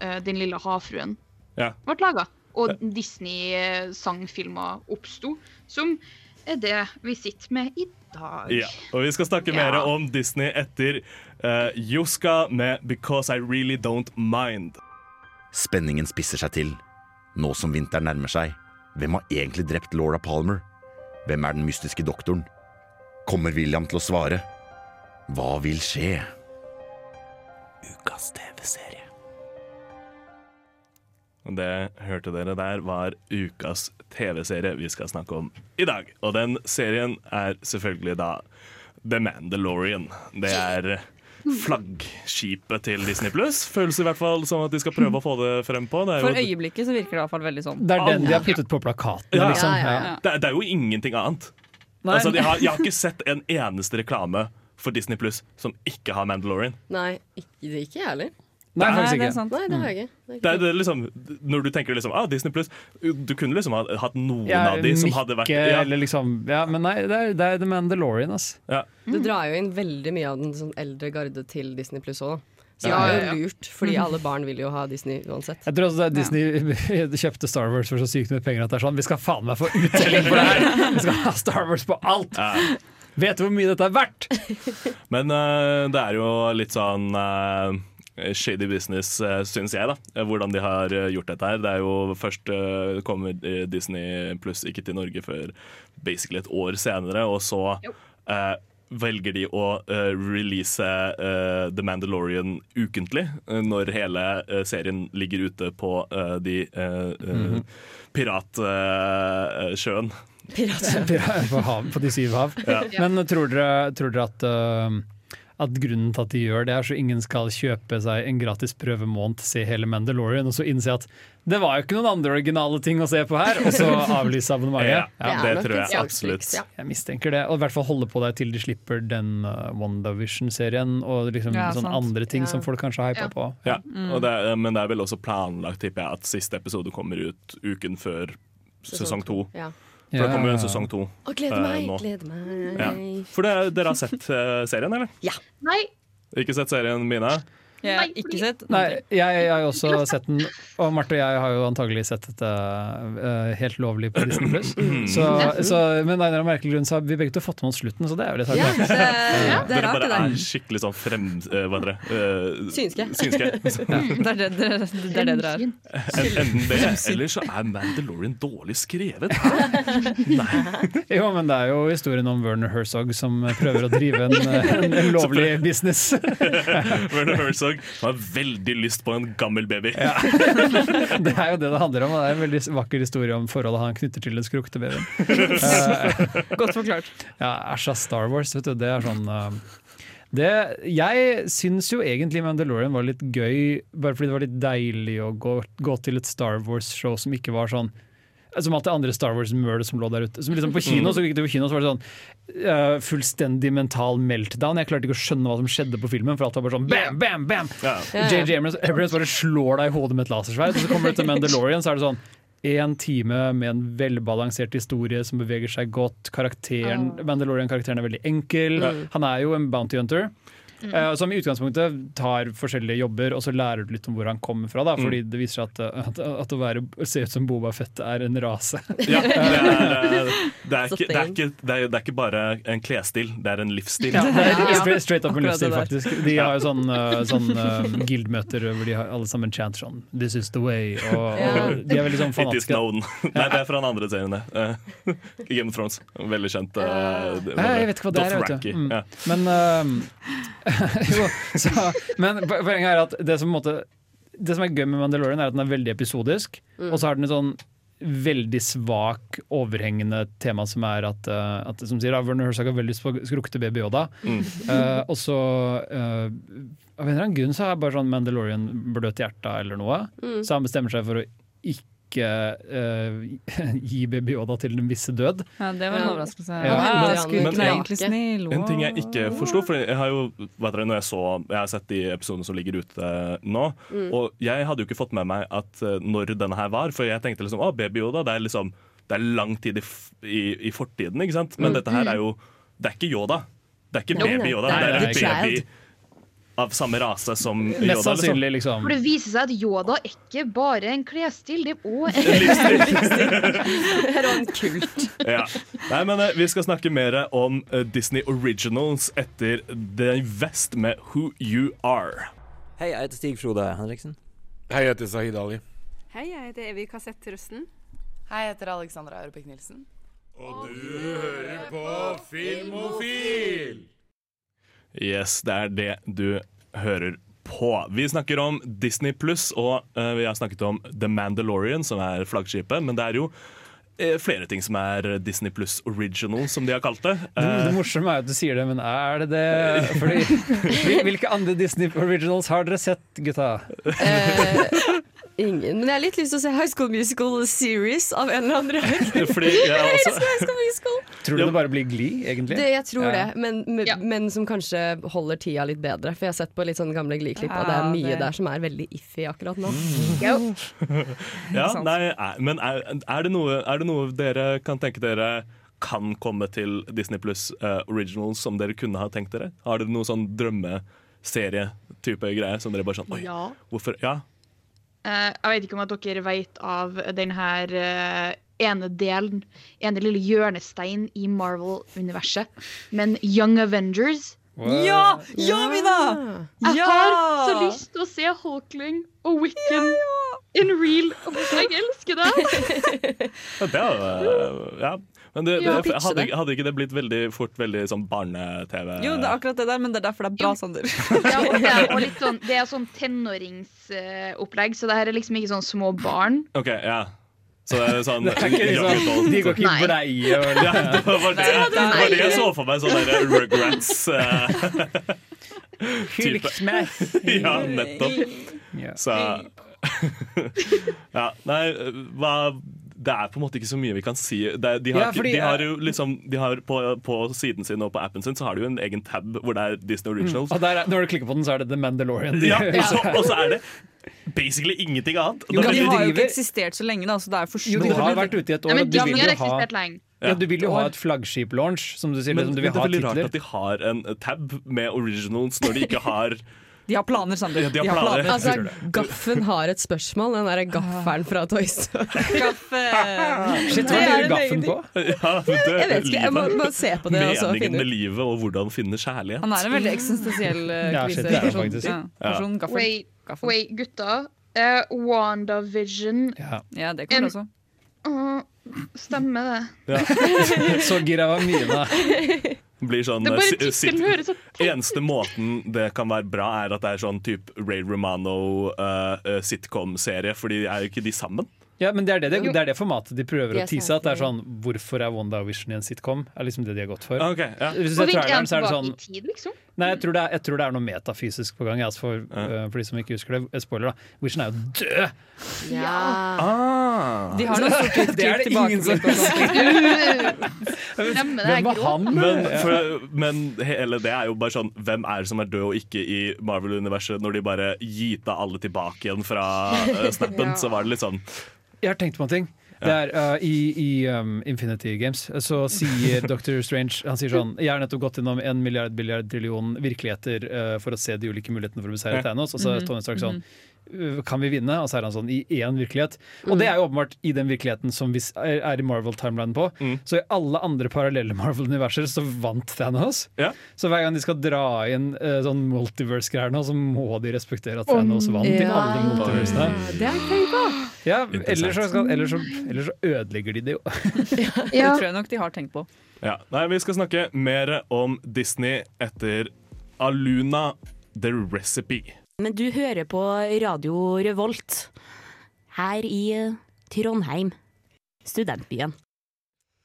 eh, Den lille havfruen Ja. ble laga. Og Disney-sangfilmer oppsto, som er det vi sitter med i dag. Ja, og vi skal snakke mer om Disney etter uh, Juska med 'Because I Really Don't Mind'. Spenningen spisser seg til. Nå som vinteren nærmer seg, hvem har egentlig drept Laura Palmer? Hvem er den mystiske doktoren? Kommer William til å svare? Hva vil skje? Ukas TV-serie. Og Det hørte dere der var ukas TV-serie vi skal snakke om i dag. Og den serien er selvfølgelig da The Mandalorian. Det er flaggskipet til Disney Pluss. Føles i hvert fall som at de skal prøve å få det frem på. Det er For jo, øyeblikket så virker det i hvert fall veldig sånn. Det er den de har puttet på plakaten. ja, Liksom. Ja, ja, ja. Det, er, det er jo ingenting annet. Nei. Altså, jeg, har, jeg har ikke sett en eneste reklame for Disney Pluss som ikke har Mandalorian. Nei, ikke, ikke jeg heller. Nei, Nei, faktisk det er ikke. Nei, det har jeg ikke. Det er Det er, liksom, når du tenker liksom, ah, Disney Pluss Du kunne liksom ha hatt noen Ja, av de som hadde vært ja. eller liksom Ja, men nei, det er, det er The Mandalorian, ass. Ja. Det drar jo inn veldig mye av den sånn eldre garde til Disney pluss òg. Så det er jo lurt, fordi alle barn vil jo ha Disney uansett. Jeg tror også det er Disney <laughs> kjøpte Star Wars for så sykt mye penger at det er sånn Vi skal faen meg få uttelling for det her! Vi skal ha Star Wars på alt! Vet du hvor mye dette er verdt? Men uh, det er jo litt sånn eh, shady business, uh, syns jeg, da. eh, Hvordan de har eh, gjort dette her. Det er jo Først eh, kommer eh, Disney pluss ikke til Norge før basically et år senere, og så eh, velger de å uh, release uh, The Mandalorian ukentlig, uh, når hele eh, serien ligger ute på eh, de uh, -hmm. piratsjøen. Pira- <laughs> på, hav, på de syv hav. Ja. Men tror dere, tror dere at, uh, at grunnen til at de gjør det, er så ingen skal kjøpe seg en gratis prøvemåned, se hele Mandalorian, og så innse at det var jo ikke noen andre originale ting å se på her, og så <laughs> avlyse abonnementet. Ja, det tror jeg absolutt. Jeg mistenker det. Og i hvert fall holde på deg til de slipper den uh, WandaVision-serien og liksom Ja, sånne andre ting Ja. som folk kanskje har hypa Ja. på. Ja, Mm. og det, er- men det er vel også planlagt tipper jeg, at siste episode kommer ut uken før sesong to. Ja. For det kommer jo en sesong to Og gleder eh, meg, nå. gleder meg. Ja. For det, dere har sett uh, serien, eller? Ja. Nei. Ikke sett serien, Mina? Jeg har ikke sett Nei, jeg, jeg har også sett den, og Marte og jeg har jo antagelig sett dette uh, helt lovlig på Disney Pluss. <clears throat> Så, så, men av en merkelig grunn så har vi begge to fått med oss slutten, så det er jo litt Ja, det- ja, det er <laughs> dere rart, bare det der. er skikkelig sånn frem... Uh, hva heter det? Uh, Synske. synske. <laughs> Det er det, det, det, er det dere er. En- Enten det, eller så er Mandalorian dårlig skrevet. <laughs> Jo, men det er jo historien om Werner Herzog som prøver å drive en, en, en lovlig business. Werner Herzog som har veldig lyst på en gammel baby. <laughs> Det er jo det det handler om. og Det er en veldig vakker historie om forholdet han knytter til den skrukte babyen. Eh, Godt forklart. Ja, Æsj Star Wars, vet du. Det er sånn eh, det, jeg syns jo egentlig Mandalorian var litt gøy, bare fordi det var litt deilig å gå, gå til et Star Wars-show som ikke var sånn som alt det andre Star Wars-mølet som lå der ute. Som liksom på kino, så gikk det på kino, så var det sånn uh, fullstendig mental meltdown. Jeg klarte ikke å skjønne hva som skjedde på filmen, for alt var bare sånn bam, bam, bam! JJ Abrams, Abrams bare slår deg i hodet med et lasersverd, så kommer du til Mandalorian, så er det sånn Én time med en velbalansert historie som beveger seg godt. Karakteren, Mandalorian-karakteren er veldig enkel. Han er jo en bounty hunter. Mm. eh, som i utgangspunktet tar forskjellige jobber, og så lærer du litt om hvor han kommer fra. Da, Mm. fordi det viser seg at, at, at å være, se ut som Boba Fett er en rase. <laughs> Ja, det er, <laughs> eh, ikke, bare en klesstil, det er en livsstil. Ja, det er straight, straight up en livsstil, faktisk. De har jo sånn, uh, <laughs> sånn uh, guildmøter hvor de har alle sammen chanter sånn 'This is the way'. Og, og de er veldig sånn fanatiske. Nei, det er fra den andre serien, det. Uh, Game of Thrones. Veldig kjent. uh, Nei, jeg vet ikke hva det er. Vet du. Mm. Ja. Men, uh, <laughs> jo, så, men poenget er at det som, på måte, det som er gøy med Mandalorian, er at den er veldig episodisk. Mm. Og så har den et sånn veldig svak, overhengende tema som er at, uh, at som sier, Werner Herzog har veldig lyst på skrukte baby Yoda. Mm. Uh, og så uh, Av en eller annen grunn så er bare sånn Mandalorian bløt hjerte eller noe. Mm. Så han bestemmer seg for å ikke uh, <laughs> gi baby Yoda til den visse død. Ja, det var en overraskelse. Ja, Ja, men- men, men- er ja. En ting jeg ikke forsto, for jeg har jo når jeg, så, jeg har sett de episodene som ligger ute nå, Mm. og jeg hadde jo ikke fått med meg at eh, når denne her var, for jeg tenkte liksom å, Baby Yoda, det er liksom det er lang tid i, f- i, i fortiden, ikke sant? Men Mm. dette her er jo Det er ikke Yoda. Det er ikke Baby Yoda, det det er er en en baby child. Av samme rase som Mest Yoda. sannsynlig, liksom. For det viser seg at Yoda er ikke bare en klesstil, det er òg en er <laughs> kult. Ja. Nei, men eh, Vi skal snakke mer om eh, Disney Originals etter The Vest med Who You Are. Hei, jeg heter Stig Frode Henriksen. Hei, jeg heter Sahid Ali. Hei, jeg heter Evy Kassett Russen. Hei, jeg heter Alexandra Aurebekk Nilsen. Og du hører på Filmofil! Yes, det er det du hører på. Vi snakker om Disney Pluss, og uh, vi har snakket om The Mandalorian, som er flaggskipet. Men det er jo uh, flere ting som er Disney Pluss original, som de har kalt det. Det, det Eh, morsomme er jo at du sier det, men er det det? Fordi, <laughs> hvilke andre Disney Originals har dere sett, gutta? Ingen. Men jeg har litt lyst til å se High School Musical series av en eller annen <laughs> rar Fordi ja, Jeg <laughs> elsker High School Musical! Tror du det bare blir Glee, egentlig? Det, jeg tror Ja. det, men, men, men som kanskje holder tida litt bedre. For jeg har sett på litt sånne gamle Glee-klipp, og det er mye det- der som er veldig iffy akkurat nå. <laughs> ja, nei, er, men er, er, det noe, er det noe dere kan tenke dere kan komme til Disney Pluss originals som dere kunne ha tenkt dere? Har dere noen sånn drømmeserie-type greier som dere bare sånn Oi, Ja. hvorfor? Ja. Eh, jeg vet ikke om at dere vet av denne her eh, ene delen, ene lille hjørnestein i Marvel-universet, men Young Avengers Ja! Ja, Mina! Jeg Ja! har så lyst til å se Hulkling og Wiccan in real. Jeg elsker det! Ja, det er, jo, ja. Men det, det, hadde, hadde ikke det blitt veldig fort veldig sånn barne-TV? Jo, det er akkurat det der, men det er derfor det er bra, Sander. <laughs> Ja, og det er, og litt sånn, det er sånn tenåringsopplegg, så det her er liksom ikke sånn små barn. OK, ja. Så det er sånn <laughs> Det er ikke liksom- de går ikke i breie og <laughs> ja, det var det, det var det jeg så for meg. Sånn der regrets. Fylksmed. ja, nettopp. Så Ja, nei, hva det er på en måte ikke så mye vi kan si. Det, de, har, Ja, fordi de har jo liksom de har på, på siden sin og på appen sin Så har de jo en egen tab hvor det er Disney Originals. Og der, er- når du klikker på den, så er det The Mandalorian. De, Ja, <laughs> og så, og så er det basically ingenting annet. Jo, de har jo ikke eksistert så lenge, da, så det er for Jo, de har vært ute i et år. Ja, men og du vil har jo ha, lenge. ja, du vil jo ha et flaggskip-launch, som du sier. men, liksom, du men det er veldig rart at de har en tab med originals når de ikke har <laughs> De har planer, Sander. Ja, de har planer. Altså, Gaffen har et spørsmål, den derre gaffelen fra Toy Story. Shit, hva er lurer Gaffen på? <laughs> Ja, det, Jeg vet ikke, jeg må- må se på det og så Meningen finne ut. med livet og hvordan finne kjærlighet. Han er en veldig eksistensiell Ja, det er han faktisk. Ja. Wait, wait, gutta. Uh, WandaVision. Ja, det kommer også. Uh, stemmer det. <laughs> Så gira var Mina. <laughs> Blir sånn, så Eneste måten det kan være bra, er at det er sånn type Ray Romano eh, eh, sitcom-serie, for de er jo ikke de sammen. Ja, men det er det, det, det er det formatet de prøver yes, å tease. At det er sånn, Hvorfor er WandaVision i en sitcom? Er liksom det de har gått for. Okay, ja. Hvis du ser traileren, så er det sånn i tid, liksom? Nei, jeg tror, det er, jeg tror det er noe metafysisk på gang. Altså for, uh, for de som ikke husker det. Eh, Spoiler, da. Vision er jo død! Ah. De har noe sort-hvitt Det er det ingen som Stemmer <laughs> det. Hvem var han? Men, for, men hele det er jo bare sånn Hvem er det som er død og ikke i Marvel-universet, når de bare gita alle tilbake igjen fra uh, snappen? <laughs> Ja. Så var det litt sånn Jeg har tenkt på en ting. Det er, uh, I i um, Infinity Games så sier <laughs> Dr. Strange Han sier sånn Jeg har nettopp gått gjennom en milliard, billiard, trillion virkeligheter uh, for å se de ulike mulighetene for å beseire Thanos. Og så er Mhm, Tony Stark sånn mhm. «Uh, Kan vi vinne? Og så er han sånn i én virkelighet. Og det er jo åpenbart i den virkeligheten som vi er er i Marvel-timelinen på. Så i alle andre parallelle Marvel-universer så vant Thanos. Så hver gang de skal dra inn uh, sånn multiverse-greier nå, så må de respektere at Thanos vant i alle multiversene. Det har jeg tenkt på. Ja, ellers så, skal, ellers, så, ellers så ødelegger de det jo. <laughs> <laughs> Det tror jeg nok de har tenkt på. Ja. Nei, vi skal snakke mer om Disney etter Aluna The Recipe. Men du hører på Radio Revolt her i eh, Trondheim, studentbyen.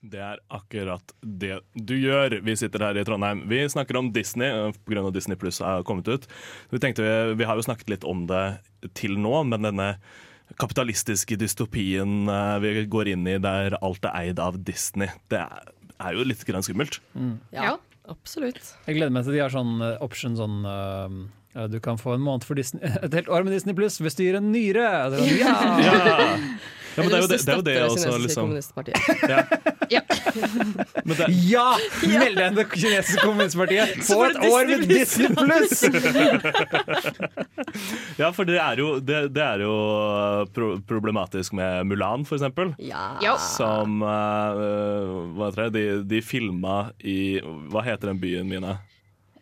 Det er akkurat det du gjør. Vi sitter her i Trondheim. Vi snakker om Disney pga. Disney Pluss er kommet ut. Vi, tenkte vi, vi har jo snakket litt om det til nå, men denne kapitalistiske dystopien eh, vi går inn i der alt er eid av Disney, det er, jo litt grann skummelt. Ja, absolutt. Jeg gleder meg til de har sånn eh, option sånn uh, Du kan få en måned for Disney, <laughs> et helt år med Disney pluss hvis du gir en nyre! Sånn, ja! Ja. <laughs> Ja, men det er jo det, det, er jo det også, liksom. Ja. <laughs> Ja. Men det, Ja! Meld deg inn i det kinesiske kommunistpartiet! Få et år med Disney Disney pluss! <laughs> ja, for det er jo, det, det er jo pro problematisk med Mulan, for eksempel. Ja. Som uh, Hva heter det? De, de filma i Hva heter den byen, Mina?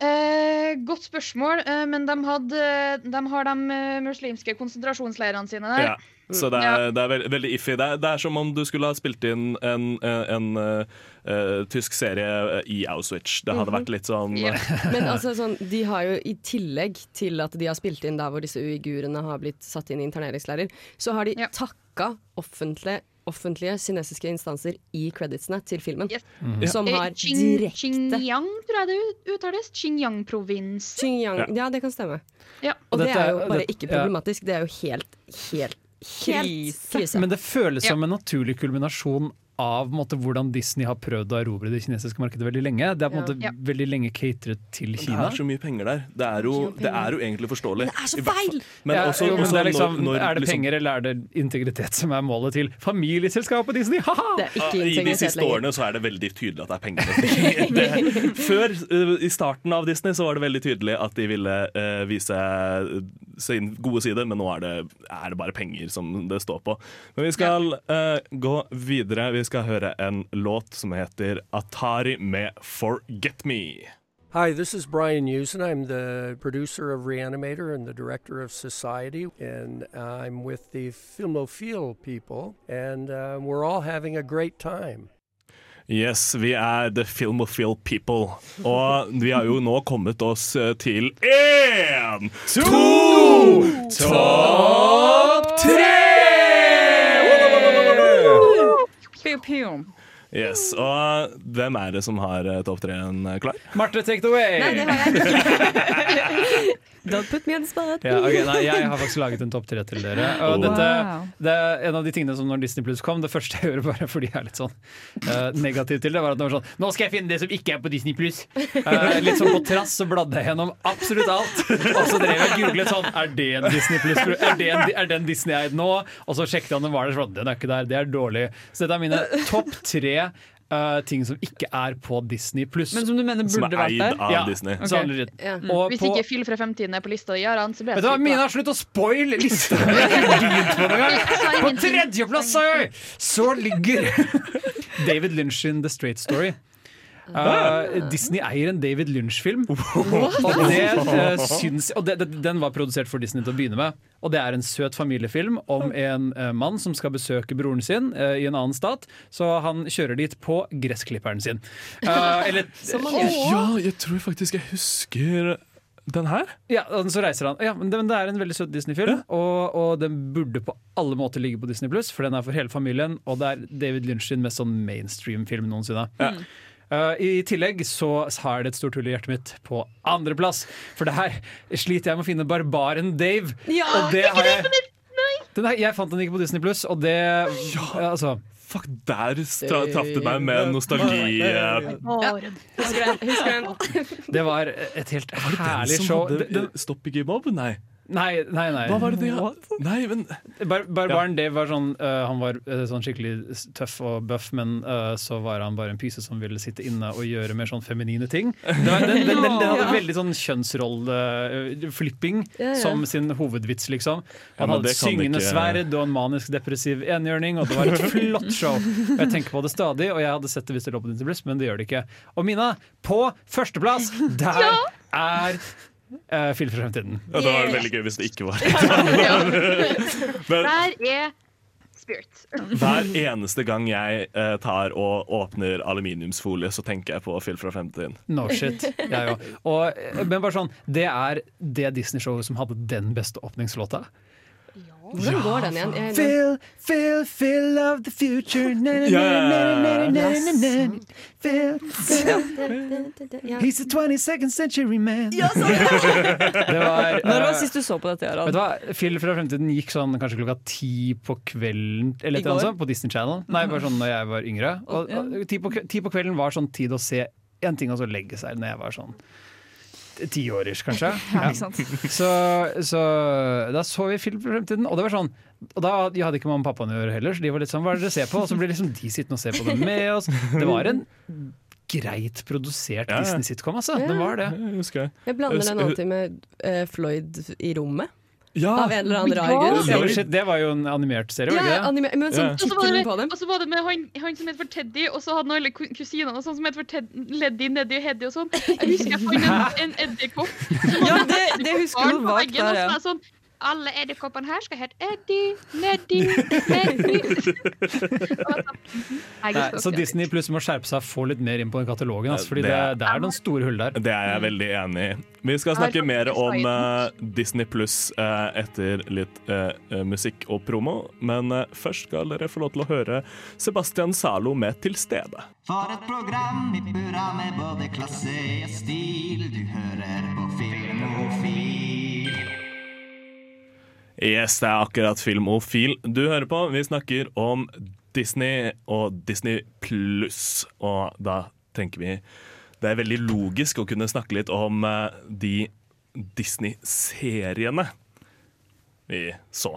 Eh, godt spørsmål, eh, men de, hadde, de har de eh, muslimske konsentrasjonsleirene sine der. Ja. Så det er, det er veld, veldig iffy. Det er, det er som om du skulle ha spilt inn en, en, eh, uh, tysk serie i Auschwitz. Det hadde vært litt sånn <laughs> Men altså, sånn, de har jo i tillegg til at de har spilt inn der hvor disse uigurene har blitt satt inn i interneringsleirer, så har de takka offentlige, offentlige kinesiske instanser i creditsene til filmen. Mhm. Som Eh, har direkte Xinjiang, tror jeg det uttales. Xinjiang-provins. Ja. ja. det kan stemme. Ja. Og det Dette er er- jo bare det, ikke ja. problematisk, det er jo helt, helt, helt krise. Men det føles Ja. som en naturlig kulminasjon av måte, hvordan Disney har prøvd å erobre det kinesiske markedet veldig lenge. Det er på en måte Ja. veldig lenge cateret til Kina Det er så mye penger der. Det er jo, det er jo egentlig forståelig. Det er så I hvert fall- feil! Men Ja, også, jo, men også det er, liksom, når, når, er det liksom- penger eller er det integritet som er målet til familieselskapet Disney? Ha-ha! Det er ikke I de siste lenger. årene så er det veldig tydelig at det er penger. <laughs> det, før, uh, i starten av Disney, så var det veldig tydelig at de ville uh, vise sin gode side, men nå er det, er det bare penger som det står på. Men vi skal uh, gå videre. Vi skal høre en låt som heter Atari med 'Forget Me'. Hi, this is Brian Usen. I'm the producer of Reanimator and the director of Society, and I'm with the Filmophile people, and uh, we're all having a great time. Yes, vi er The Filmophile People. Og vi har jo nå kommet oss eh, til én, to, topp tre! Yes, Og hvem er det som har eh, topp tre-en klar? Marte, take it away! Nei, det har jeg ikke. <laughs> Don't put me on spot. Ja, okay, nei, jeg har faktisk laget en topp tre til dere. Og Oh. dette, det er en av de tingene som når Disney Plus kom, det første jeg gjorde bare fordi jeg er litt sånn uh, negativ til det, var at det var sånn Nå skal jeg finne det som ikke er på Disney Plus! Uh, litt sånn på trass så bladde jeg gjennom absolutt alt. Og så drev jeg og googlet sånn Er det en Disney Plus? Er, det en, er den Disney eid nå? Og så sjekket jeg om den var der. Sånn, den er ikke der, det er dårlig. Så dette er mine topp tre. Eh, ting som ikke er på Disney pluss. Men som du mener Som er burde vært eid der? av Ja, Disney. Okay. Ja. Og Hvis på- ikke Fyll fra fremtiden er på lista di, Aran, så blir jeg på Mina, slutt å spoile lista! På tredjeplass så ligger <laughs> David Lynch sin The Straight Story. Uh, Disney eier en David Lynch-film. <laughs> Og, det, uh, <laughs> syns, og det, det, den var produsert for Disney til å begynne med. Og det er en søt familiefilm om en uh, mann som skal besøke broren sin uh, i en annen stat. Så han kjører dit på gressklipperen sin. Uh, <laughs> eller Ja, jeg tror faktisk jeg husker den her. Ja, og så reiser han. Ja, men det, men det er en veldig søt Disney-film, og, og den burde på alle måter ligge på Disney Pluss, for den er for hele familien, og det er David Lynch sin mest sånn mainstream-film noensinne. Uh, I tillegg så har det et stort hull i hjertet mitt på andreplass, for det her sliter jeg med å finne Barbaren Dave. Ja, og det ikke har det jeg, den her, jeg fant den ikke på Disney Pluss, og det ja. altså, Fuck, der traff du meg med nostalgi. eh, Husker den. Den. Det var et helt det herlig show. Det- det- Stopp ikke i Bob? Nei. Nei, nei, nei. Hva var det de hadde? Nei, men Bar Barbaren Dave var sånn uh, Han var uh, sånn skikkelig tøff og buff, men uh, så var han bare en pyse som ville sitte inne og gjøre mer sånn feminine ting. <laughs> Det var, den, den, den, den hadde Ja. veldig sånn kjønnsrolleflipping Ja, ja. som sin hovedvits, liksom. Han hadde et syngende ikke- sverd og en manisk depressiv enhjørning, og det var et <laughs> flott show. Og jeg tenker på det stadig, og jeg hadde sett det hvis det lå på Disney Plus, men det gjør det ikke. Og Mina, på førsteplass, <laughs> der er uh, Film fra fremtiden. Ja, det var veldig gøy hvis det ikke var <laughs> <laughs> Men Der er Spirit. hver eneste gang jeg eh, tar og åpner aluminiumsfolie, så tenker jeg på Phil fra fremtiden. No shit. Jeg òg. Eh, Men bare sånn, det er det Disney-showet som hadde den beste åpningslåta. Hvordan går den igjen? Jeg, Phil, Phil, Phil of the future na, na, Ja, na, ja, ja, na, na, na, na, na. Phil, Ja. He's a 22nd century man. Ja, sånn. <laughs> det var, Når var eh, sist du så på dette? Aron? Vet du hva? Phil fra fremtiden gikk sånn kanskje klokka ti på kvelden Eller et eller annet sånt, på Disney Channel. Nei, bare sånn når jeg var yngre. Og, og, ti, på, ti på kvelden var sånn tid å se én ting og så legge seg når jeg var sånn tiårish, kanskje. <laughs> Ja, ikke sant. Så, så da så vi film for fremtiden, og det var sånn Og da de hadde ikke mamma og pappaen å gjøre heller, så de var litt sånn Hva er det dere ser på? Og så ble liksom de sittende og se på det med oss. Det var en greit produsert Ja, ja. Disney-sitcom, altså. Det var det. Jeg jeg blander den alltid med uh, Floyd i rommet. Ja. Av en eller annen rar grunn. Ja, shit, det var jo en animert serie, var Ja, det ikke det? anime, men sånn var tittelen det, på dem. og så var det med han, han som het for Teddy, og så hadde han alle kusinene sånn som het for Ted, Leddy, Neddy og Heddy og sånn. Jeg husker jeg fant en, en edderkopp. Ja, det- det husker du veggen, der, ja. var sånn alle edderkoppene her skal hete Eddie, Neddy, Neddy. <laughs> Så Disney pluss må skjerpe seg og få litt mer inn på den katalogen. Altså, fordi Det det, er- det er noen store hull der. Det er jeg veldig enig i. Vi skal snakke mer om uh, Disney pluss etter litt uh, musikk og promo, men eh, først skal dere få lov til å høre Sebastian Zalo med 'Til stede'. For et program i burra med både klasse og stil. Du hører på Filmofil. Yes, det er akkurat Filmofil du hører på. Vi snakker om Disney og Disney pluss, og da tenker vi det er veldig logisk å kunne snakke litt om eh, de Disney-seriene vi så.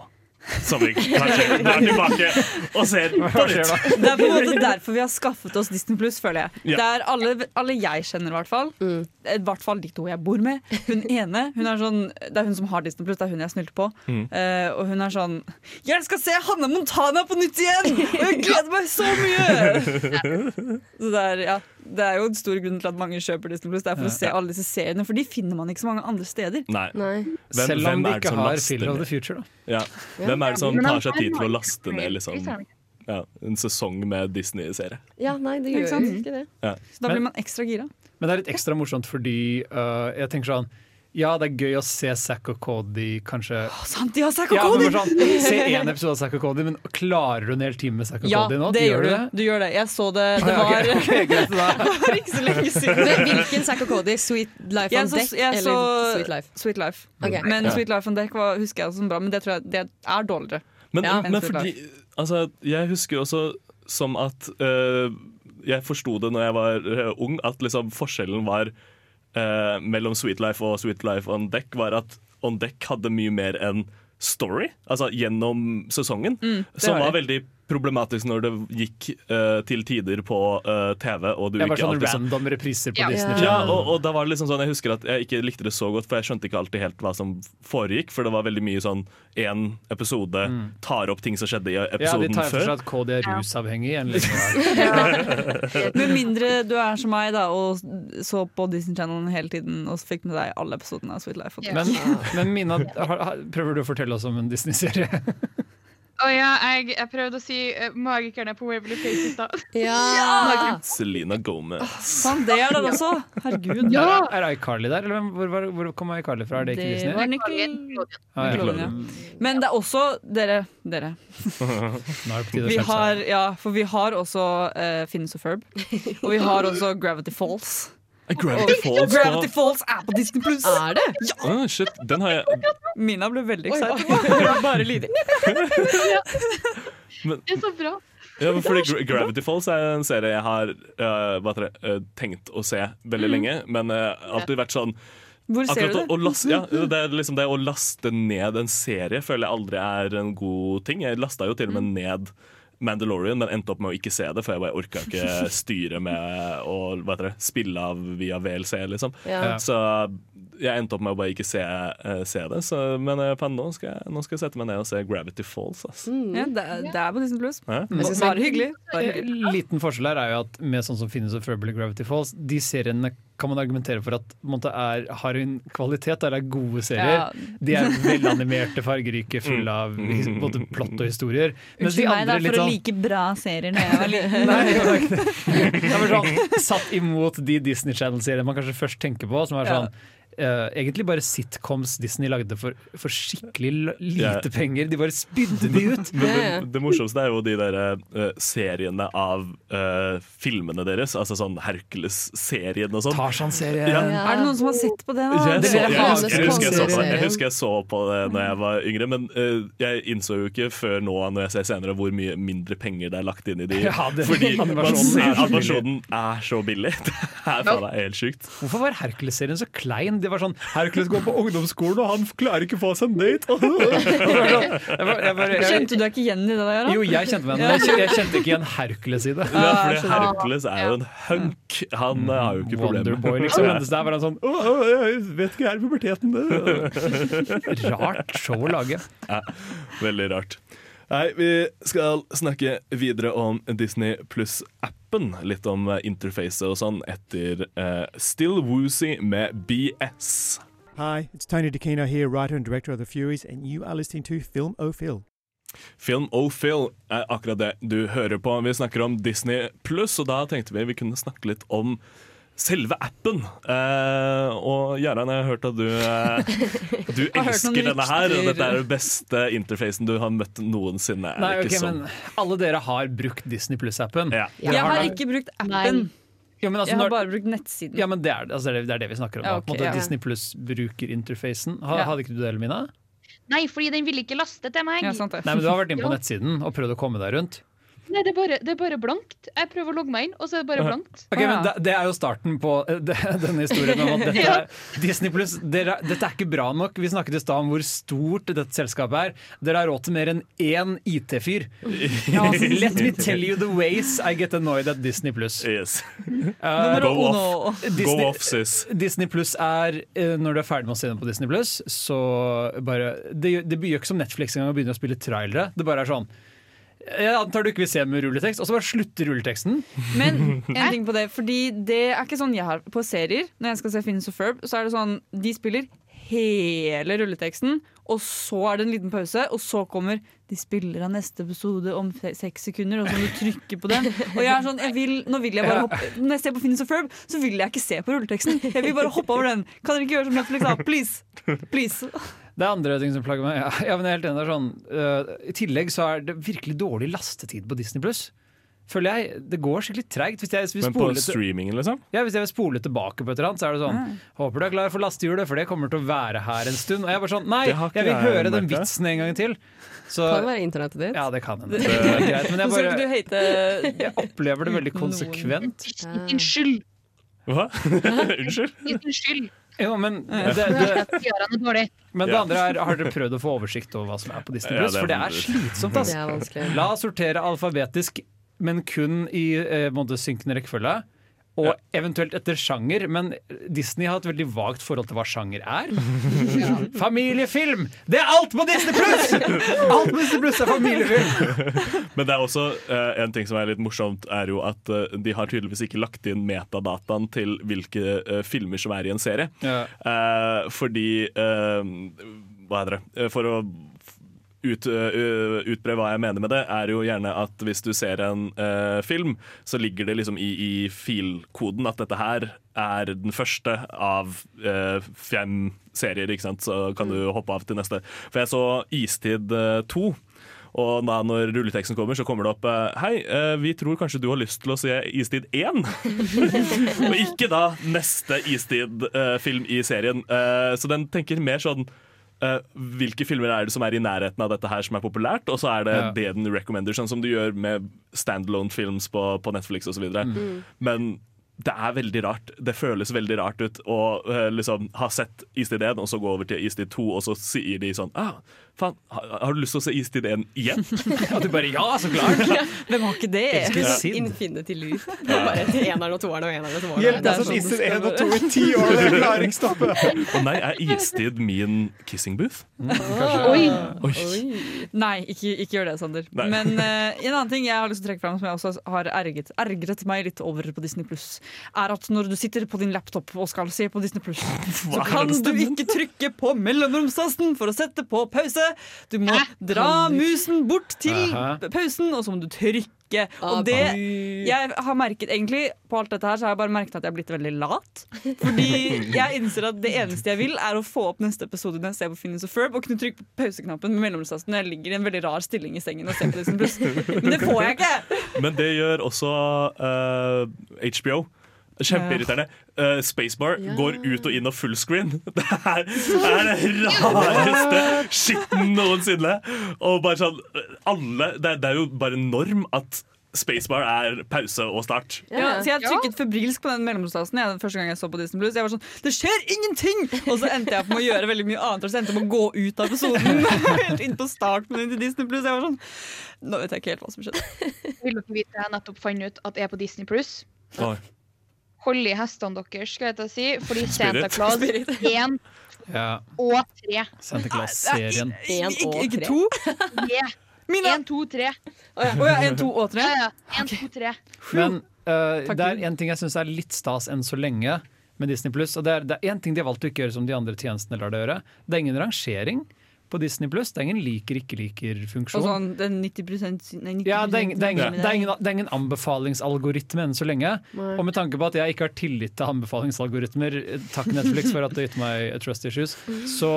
Som vi kanskje <laughs> drar tilbake og ser på nytt. Det er på en måte derfor vi har skaffet oss Disney Pluss, føler jeg. Ja. Det er alle, alle jeg kjenner, i hvert fall. I hvert fall de to jeg bor med. Hun ene hun er sånn, Det er hun som har Disney Pluss, det er hun jeg snylte på. Mm. Uh, og hun er sånn Jeg skal se Hanne Montana på nytt igjen! Og jeg gleder meg så mye! <laughs> Så det er, ja, det er jo en stor grunn til at mange kjøper Disney Pluss. Det er for å se alle disse seriene, for de finner man ikke så mange andre steder. Nei. Hvem, Selv om de ikke har Filler of the Future, da. Ja. Hvem er det som tar seg tid til å laste ned liksom, ja, en sesong med Disney-serie? Ja, nei, det gjør sant? ikke det. Ja. Så da blir man ekstra gira. Men det er litt ekstra morsomt fordi uh, jeg tenker sånn Ja, det er gøy å se Zack og Cody kanskje Sant, ja, Zack og ja, Cody! sånn, Se én episode av Zack og Cody, men klarer du en hel time med Zack og Ja, Cody nå? det gjør du. det? Du gjør det. Jeg så det. Det Ah, ja, var, okay, <laughs> ok, greit, <laughs> det var ikke så lenge <laughs> siden. Men Hvilken Zack og Cody? Sweet Life Jeg on så- Deck jeg eller så- Sweet Life? Sweet Life. Okay. Men Ja. Sweet Life on Deck var, husker jeg som bra, men det tror jeg det er dårligere. Men, Ja. men fordi Altså, jeg husker også som at eh, Jeg forsto det når jeg var eh, ung, at liksom forskjellen var eh, mellom Sweet Life og Sweet Life On Deck, var at On Deck hadde mye mer enn story, altså gjennom sesongen, Mm, som var veldig problematisk når det gikk uh, til tider på uh, TV. Og du Det var ikke sånne alltid så- random repriser på ja. Disney Ja, Channel. og, og da var det liksom sånn Jeg husker at jeg ikke likte det så godt, for jeg skjønte ikke alltid helt hva som foregikk. For det var veldig mye sånn én episode tar opp ting som skjedde i episoden før. Ja, de tar for seg at KD er rusavhengig. ja. <laughs> Med mindre du er som meg da og så på Disney Channel hele tiden og fikk med deg alle episodene av Sweet Life. Men, men Mina, har, har, prøver du å fortelle oss om en Disney-serie? Å ja, jeg, jeg prøvde å si uh, magikerne på Waverly Place i stad. <laughs> Ja! Selena Gomez. Sånn, det er den også! Herregud. Er, er iCarly der, eller hvor, hvor, hvor kom iCarly fra? Er det ikke Det Disney? var Nickel... Ah, ja. Ja. Men det er også Dere, dere. Er Vi har, ja, for vi har også uh, Finnes og Ferb. Og vi har også Gravity Falls. Gravity Falls Gravity Falls er på Disney Pluss! Er det? Ah, shit, den har jeg Mina ble veldig excited. Bare lyder. <laughs> men, Det er så bra. ja, men fordi Gra- Gravity Falls er en serie jeg har uh, det, eh, tenkt å se veldig lenge, men uh, alltid vært sånn Hvor ser Akkurat du å, det? å laste, ja, det, er liksom det å laste ned en serie føler jeg aldri er en god ting. Jeg lasta jo til og med ned Mandalorian, men endte opp med å ikke se det, for jeg bare orka ikke <laughs> styre med å hva heter det, spille av via VLC, liksom. Ja. Så jeg endte opp med å bare ikke se, uh, se det. Så, men uh, nå, skal jeg, nå skal jeg sette meg ned og se Gravity Falls. ass. Ja, det, er- det er på Disney Plus. Ja. Bare hyggelig. Bare hyggelig. En liten forskjell her er jo at med sånn som Finnes og Ferb eller Gravity Falls, de seriene kan man argumentere for at måte er, har en kvalitet, eller er gode serier. Ja. De er velanimerte, fargerike, fulle av både plott og historier. Mens de Unnskyld meg det litt for å sånn like bra serier når jeg var <laughs> liten. Nei, det var det. Det sånn, satt imot de Disney Channel-seriene man kanskje først tenker på, som er Ja. Eh, egentlig bare sitcoms Disney lagde for, for skikkelig lite yeah. penger. De bare spydde de ut. <laughs> Men det, det morsomste er jo de der uh, seriene av uh, filmene deres. Altså sånn Hercules-serien og sånn. Tarzan-serien. Ja. Er det noen som har sett på det? nå? Jeg, Det så, jeg, jeg jeg, husker jeg, så på, jeg husker jeg så på det når jeg var yngre, men jeg innså jo ikke før nå når jeg ser senere hvor mye mindre penger det er lagt inn i de. Ja, det- fordi animasjonen er så er så billig. <laughs> Det er faen helt sjukt. Hvorfor var Hercules-serien så klein? Det var sånn Hercules går på ungdomsskolen, og han klarer ikke å få seg en date! <laughs> Jeg var jeg var- jeg bare- jeg- Kjente du deg ikke igjen i det der? Jo, jeg kjente meg igjen, men jeg- jeg kjente ikke igjen Hercules i det. Ja, fordi. Hercules er jo en hunk. Han eh, har jo ikke problemer. Wonderboy, liksom. Mens der var han sånn Å, å, jeg vet ikke, jeg er i puberteten. <laughs> Rart show å lage. Ja, veldig rart. Nei, vi skal snakke videre om Disney pluss-appen. Litt om eh, interfacet og sånn etter uh, Still Woozy med BS. Hi, it's Tony DeCino here, writer and director of The Furies, and you are listening to Film O'Phil. Film O'Phil er akkurat det du hører på. Vi snakker om Disney pluss, og da tenkte vi vi kunne snakke litt om selve appen. Eh, og Gjerand, jeg har hørt at du, eh, du <laughs> elsker denne her. Og dette er den beste interfacen du har møtt noensinne. Er Nei, det ok, sånn? men alle dere har brukt Disney Pluss-appen. Ja. Jeg har ikke brukt appen. Ja, men altså, Jeg har bare brukt nettsiden. Ja, men det er, altså, det, er det, vi snakker om. Ja, okay, måte, ja. Disney Pluss bruker interfacen. Ha, Ja. Hadde ikke du det, Elmina? Nei, fordi den ville ikke laste til meg. Ja, sant det. Nei, men Du har vært inne på nettsiden og prøvd å komme deg rundt. Nei, det er, bare, det er bare blankt. Jeg prøver å logge meg inn, og så er det bare blankt. Ok, men det, det er jo starten på eh, det, denne historien om at <laughs> dette Ja. er Disney Plus, dere, dette er ikke bra nok. Vi snakket i stad om hvor stort dette selskapet er. Dere har råd til mer enn én IT-fyr. <laughs> Let me tell you the ways I get annoyed at Disney Plus. Yes. Uh, Go off. Go off, sis. Disney Plus er, eh, når du er ferdig med å se den på Disney Plus, så bare Det, det gjør ikke som Netflix engang å begynne å spille trailere. Det bare er sånn Jeg antar du ikke vil se med rulletekst, og så bare slutter rulleteksten. Men <laughs> en ting på det, fordi det er ikke sånn jeg har på serier. Når jeg skal se Finnes og Ferb, så er det sånn de spiller hele rulleteksten, og så er det en liten pause, og så kommer de spiller av neste episode om seks sekunder, og så må du trykke på den. Og jeg er sånn, jeg vil, nå vil jeg bare hoppe Når jeg ser på Phineas og Ferb, så vil jeg ikke se på rulleteksten. Jeg vil bare hoppe over den. Kan dere ikke gjøre som Netflix da? Please. Please. Det er andre ting som plager meg. <laughs> Ja, ja, men jeg er helt enig. Det er sånn, uh, I tillegg så er det virkelig dårlig lastetid på Disney Pluss. Føler jeg, Det går skikkelig treigt. Hvis jeg vil Men på streamingen, liksom? Ja, Hvis jeg vil spole tilbake på et eller annet, så er det sånn Mm. Håper du er klar for lastehjulet, for det kommer til å være her en stund. Og jeg er bare sånn Nei, jeg vil jeg høre den vitsen en gang til. Så, Kan det være internettet ditt? Ja, det kan hende. <laughs> Det er greit, men jeg bare <laughs> jeg opplever det veldig konsekvent. Din skyld. Hva? <laughs> Unnskyld? Uten skyld. Jo, men det, det, det men det andre er, har dere prøvd å få oversikt over hva som er på Disney+? Plus? For det er slitsomt. ass. La oss sortere alfabetisk, men kun i eh, synkende rekkefølge. Og eventuelt etter sjanger, men Disney har et veldig vagt forhold til hva sjanger er. <laughs> Familiefilm! Det er alt på Disney Pluss! Alt på Disney Pluss er familiefilm! <laughs> Men det er også uh, en ting som er litt morsomt, er jo at uh, de har tydeligvis ikke lagt inn metadataen til hvilke uh, filmer som er i en serie. Ja. Fordi Hva heter det? For å ut, uh, utbre hva jeg mener med det, er jo gjerne at hvis du ser en uh, film, så ligger det liksom i, i filkoden at dette her er den første av uh, fem serier, ikke sant? så kan du hoppe av til neste. For jeg så Istid eh, 2. Og da når rulleteksten kommer, så kommer det opp Hei, vi tror kanskje du har lyst til å se Istid 1. <laughs> og ikke da neste Istid-film i serien. Så den tenker mer sånn eh, hvilke filmer er det som er i nærheten av dette her som er populært, og så er det Ja. det den recommender, sånn som du gjør med standalone films på, på Netflix osv. Mm. Men det er veldig rart. Det føles veldig rart ut å uh, liksom ha sett Istid 1, og så gå over til Istid 2, og så sier de sånn ah, faen, har, har du lyst til å se Istid 1 igjen? <laughs> Og du bare ja, så klart! Hvem har ikke det? Elsker Ja. Sid. Infinity loop. <laughs> Bare til eneren og toeren og eneren og toeren. Hjelp, Det er sånn Istid 1 og 2 i ti år, det er klaringsstoppe! Og <laughs> nei, er Istid min kissing booth? Oi. Oi. Nei, ikke, ikke gjør det, Sander. Nei. Men uh, en annen ting jeg har lyst til å trekke fram, som jeg også har erget, ergret meg litt over på Disney Pluss, er at når du sitter på din laptop og skal se på Disney Pluss, så kan du ikke trykke på mellomromstasten for å sette på pause. Du må dra musen bort til pausen, og så må du trykke. Og det jeg har merket egentlig På alt dette her så har jeg bare merket at jeg har blitt veldig lat. Fordi jeg innser at det eneste jeg vil, er å få opp neste episode når jeg ser på Finnes og Ferb, og kunne trykke på pauseknappen med mellomstasten når jeg ligger i en veldig rar stilling i sengen og ser på Disney Pluss. <laughs> Men det får jeg ikke! Men det gjør også uh, HBO. Kjempeirriterende. Uh, Spacebar går ut og inn og fullscreen. <laughs> Det er, det <laughs> er det rareste skitten noensinne. Og bare sånn alle, det, det er jo bare norm at Spacebar er pause og start. Ja, så jeg trykket febrilsk på den mellomstasen jeg, første gang jeg så på Disney Plus. Jeg var sånn Det skjer ingenting! Og så endte jeg på med å gjøre veldig mye annet. Og så endte jeg på å gå ut av episoden. <laughs> Helt inn på starten til Disney Plus. Jeg var sånn Nå vet jeg ikke helt hva som skjedde. Vil dere vite jeg nettopp fant ut at jeg er på Disney Pluss? Hold i hestene deres, skal jeg til å si, fordi Santa Claus 1 <laughs> Ja, og 3. Santa Claus-serien. Ikke, og ikke to? Yeah. <laughs> Mina! 1, 2, 3. Å ja, en, to og 3? Ja, ja. 1, 2, 3. Men uh, det er en ting jeg syns er litt stas enn så lenge med Disney Pluss. Og det er, en ting de har valgt å ikke gjøre som de andre tjenestene lar det gjøre. Det er ingen rangering på Disney Pluss. Det er ingen liker-ikke-liker-funksjon. Sånn det er 90% nei, 90 Ja, det er, det, er ingen, det, er ingen, det er ingen anbefalingsalgoritme enn så lenge. Nei. Og med tanke på at jeg ikke har tillit til anbefalingsalgoritmer, takk Netflix for at du gitt meg trust issues, så,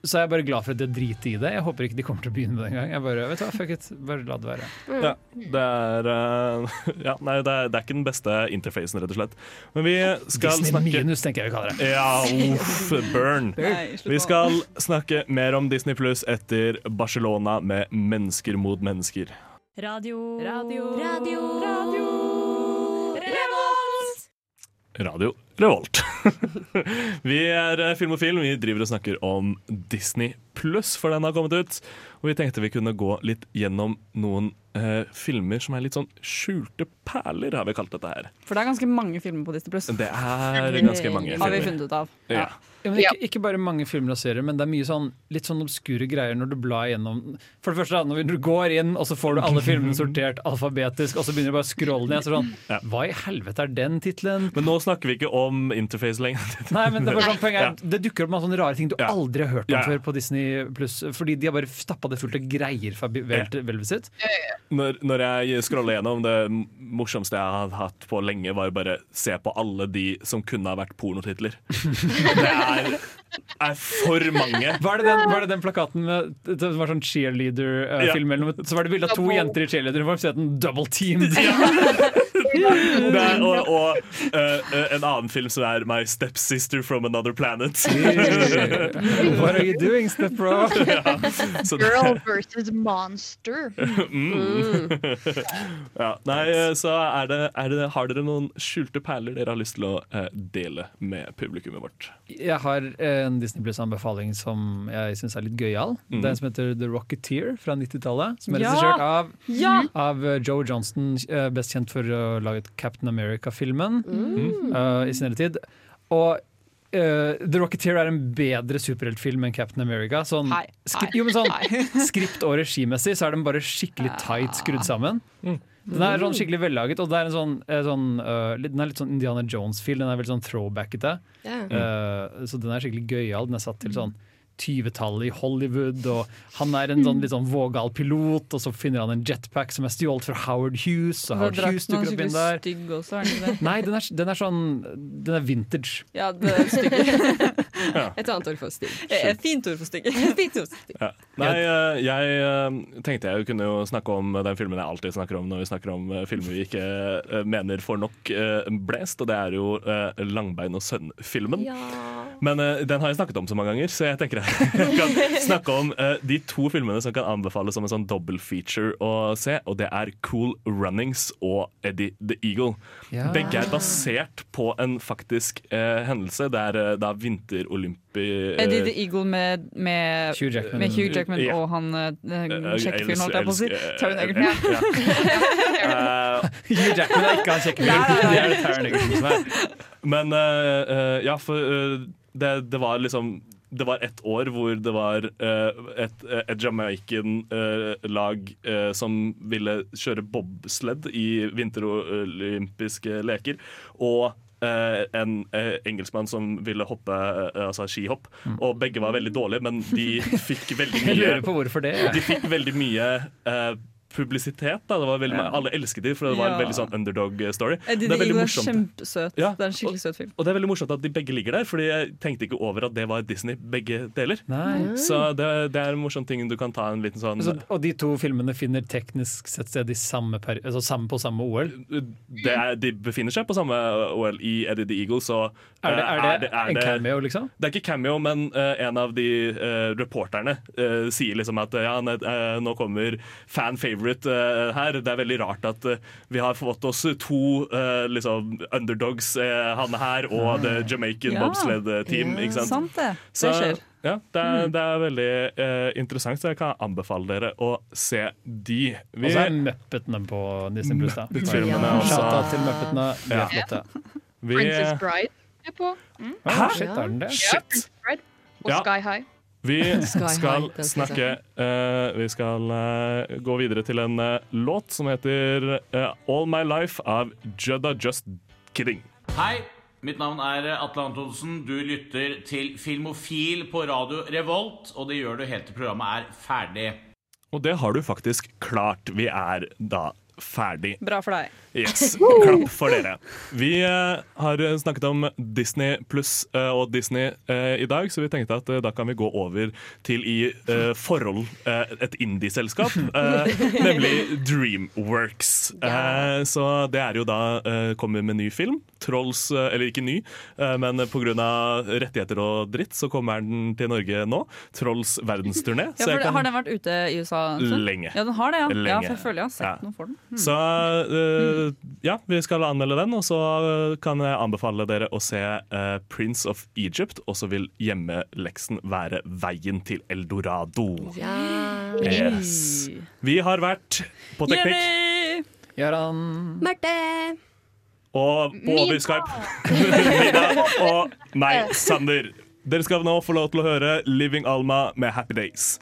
så er jeg bare glad for at jeg driter i det. Jeg håper ikke de kommer til å begynne med det engang. Jeg bare, vet du fuck it, bare la det være. Ja, det er, uh, <laughs> ja, nei, det er, det er ikke den beste interfacen, rett og slett. Men vi skal Disney snakke minus, tenker jeg vi kaller det. Ja, uff, burn. Nei, Vi skal snakke mer om Disney Pluss etter Barcelona med 'Mennesker mot mennesker'. Radio. Radio. Radio. Radio. Radio Revolt. <laughs> vi er Filmofil. Film og Film. Vi driver og snakker om Disney Pluss, for den har kommet ut. Og vi tenkte vi kunne gå litt gjennom noen eh, filmer som er litt sånn skjulte perler, har vi kalt dette her. For det er ganske mange filmer på Disney Plus. Det er ganske mange filmer. Har vi funnet ut av. Ja. Ja, men ikke, ikke bare mange filmer og serier, men det er mye sånn litt sånn obskure greier når du blar gjennom For det første, da, når du går inn, og så får du alle filmene sortert alfabetisk, og så begynner du bare å scrolle ned. Så sånn, Hva i helvete er den tittelen? Men nå snakker vi ikke om interface lenger. <laughs> Nei, men det, sånn, poenget Ja. er, det dukker opp masse sånne rare ting du aldri har hørt om Ja, ja. før på Disney Pluss. Fordi de har bare stappa det fullt av greier fra hvelvet Vel- sitt. Når, når jeg scroller gjennom, det morsomste jeg har hatt på lenge, var bare se på alle de som kunne ha vært pornotitler. <laughs> Det er, er for mange. Var det den, var det den plakaten med som var sånn cheerleader-film? Uh, ja. Så var det bilde av to jenter i cheerleader-uniform, så het 'Double Team. Det <laughs> <laughs> er, og og uh, en annen film som er My Stepsister from Another Planet. What are you doing, stepbro? <laughs> ja, Girl versus monster. Mm. ja, nei, eh, så er det, er det, har dere noen skjulte perler dere har lyst til å uh, dele med publikummet vårt? Jeg har en Disney Plus-anbefaling som jeg syns er litt gøyal. Mm. Det er en som heter The Rocketeer fra 90-tallet. Som er Ja! regissert av, Ja! av Joe Johnston, best kjent for å lage Captain America-filmen Mm. uh, i senere tid. Og Uh, The Rocketeer er en bedre superheltfilm enn Captain America. Sånn, Hei. skri Hei. jo, men sånn <laughs> skript og regimessig så er den bare skikkelig tight skrudd sammen. Den er sånn skikkelig vellaget, og det er en sånn, eh, sånn uh, Den er litt sånn Indiana Jones-film Den er veldig sånn throwbackete. Yeah. Uh, så den er skikkelig gøyal. Den er satt til sånn 20-tallet i Hollywood, og han er en sånn litt sånn vågal pilot, og så finner han en jetpack som er stjålet fra Howard Hughes, og Howard Hughes er dukker opp inn der. stygg også, er det? Nei, den er, den er sånn Den er vintage. Ja, det er stygg. Et annet ord for stygg. Et fint ord for stygg. Ja. Nei, jeg tenkte jeg kunne jo snakke om den filmen jeg alltid snakker om når vi snakker om filmer vi ikke mener får nok blest, og det er jo Langbein og sønn-filmen. Men eh, den har jeg snakket om så mange ganger, så jeg tenker jeg <laughs> kan snakke om uh, de to filmene som kan anbefales som en sånn double feature å se, og det er Cool Runnings og Eddie the Eagle. Ja. Begge er basert på en faktisk uh, hendelse. Det er uh, da vinterolympi... Uh, Eddie the Eagle med, med, Hugh Jackman. med Hugh Jackman yeah. og han uh, Eh, kjekke fyren, holdt jeg på å si. Taron eh, Egerton. <laughs> Hugh Jackman er ikke han kjekke fyren. Det er det Taron Egerton som er. Men ja, for det, det var liksom det var ett år hvor det var uh, et, et Jamaican-lag eh, som ville kjøre bobsled i vinterolympiske leker. Og eh, en eh, engelskmann som ville hoppe eh, altså skihopp. Og begge var veldig dårlige, men de fikk veldig <laughs> Jeg mye lurer på hvorfor det. De fikk veldig mye eh, publisitet. Da. Det var veldig, Alle elsket dem, for det var en veldig sånn underdog-story. Eddie Det er veldig er morsomt. kjempesøt. Ja, Det er en skikkelig søt film. Og det er veldig morsomt at de begge ligger der, Fordi jeg tenkte ikke over at det var Disney, begge deler. Nei. Så det, det er en morsom ting du kan ta en liten sånn Så, og de to filmene finner teknisk sett sted i samme, peri altså samme på samme OL? det er, De befinner seg på samme OL i Eddie the Eagle, så Er det, eh, er det, en cameo, liksom? Det er ikke cameo, men uh, en av de uh, reporterne uh, sier liksom at eh, ja, eh, nå kommer fan favorite eh, her. Det er veldig rart at eh, vi har fått oss to eh, liksom underdogs, han her og The Jamaican Ja. bobsled team. Ikke sant? sant det. Det skjer. Ja, det er, Mm. det er veldig eh, interessant, så jeg kan anbefale dere å se de. Og så er Muppetene på Disney Pluss. da. Muppet-filmene også. Shout-out til Muppetene. De er Ja. Vi- Princess Bride er på. Mm. Hæ? Shit, er den det? Ja, Bride. Og Ja. Sky High. <laughs> Vi skal den skal snakke uh, Vi skal uh, gå videre til en uh, låt som heter eh, All My Life av Judda Just Kidding. Hei, mitt navn er Atle Antonsen. Du lytter til Filmofil på radio Revolt, og det gjør du helt til programmet er ferdig. Og det har du faktisk klart. Vi er da ferdig. Bra for deg. Yes, <laughs> Klapp for dere. Vi uh, har snakket om Disney pluss uh, og Disney uh, i dag, så vi tenkte at eh, da kan vi gå over til i eh, forhold eh, et indieselskap, eh, <laughs> nemlig Dreamworks. Eh, så det er jo da eh, kommer med ny film. Trolls, eh, eller ikke ny, eh, men pga. rettigheter og dritt så kommer den til Norge nå. Trolls verdensturné. Ja, så jeg det, kan- Har den vært ute i USA? en? Lenge. Ja, den har det, ja. ja for jeg føler jeg har sett Ja. noe for den. Hmm. Så uh, ja, vi skal anmelde den, og så kan jeg anbefale dere å se uh, Prince of Egypt. Og så vil hjemmeleksen være Veien til Eldorado. Yes. Vi har vært på Teknikk Yay! Gøran. Marte! Og på over Skype <laughs> Mina og meg, Sander. Dere skal nå få lov til å høre Living Alma med Happy Days.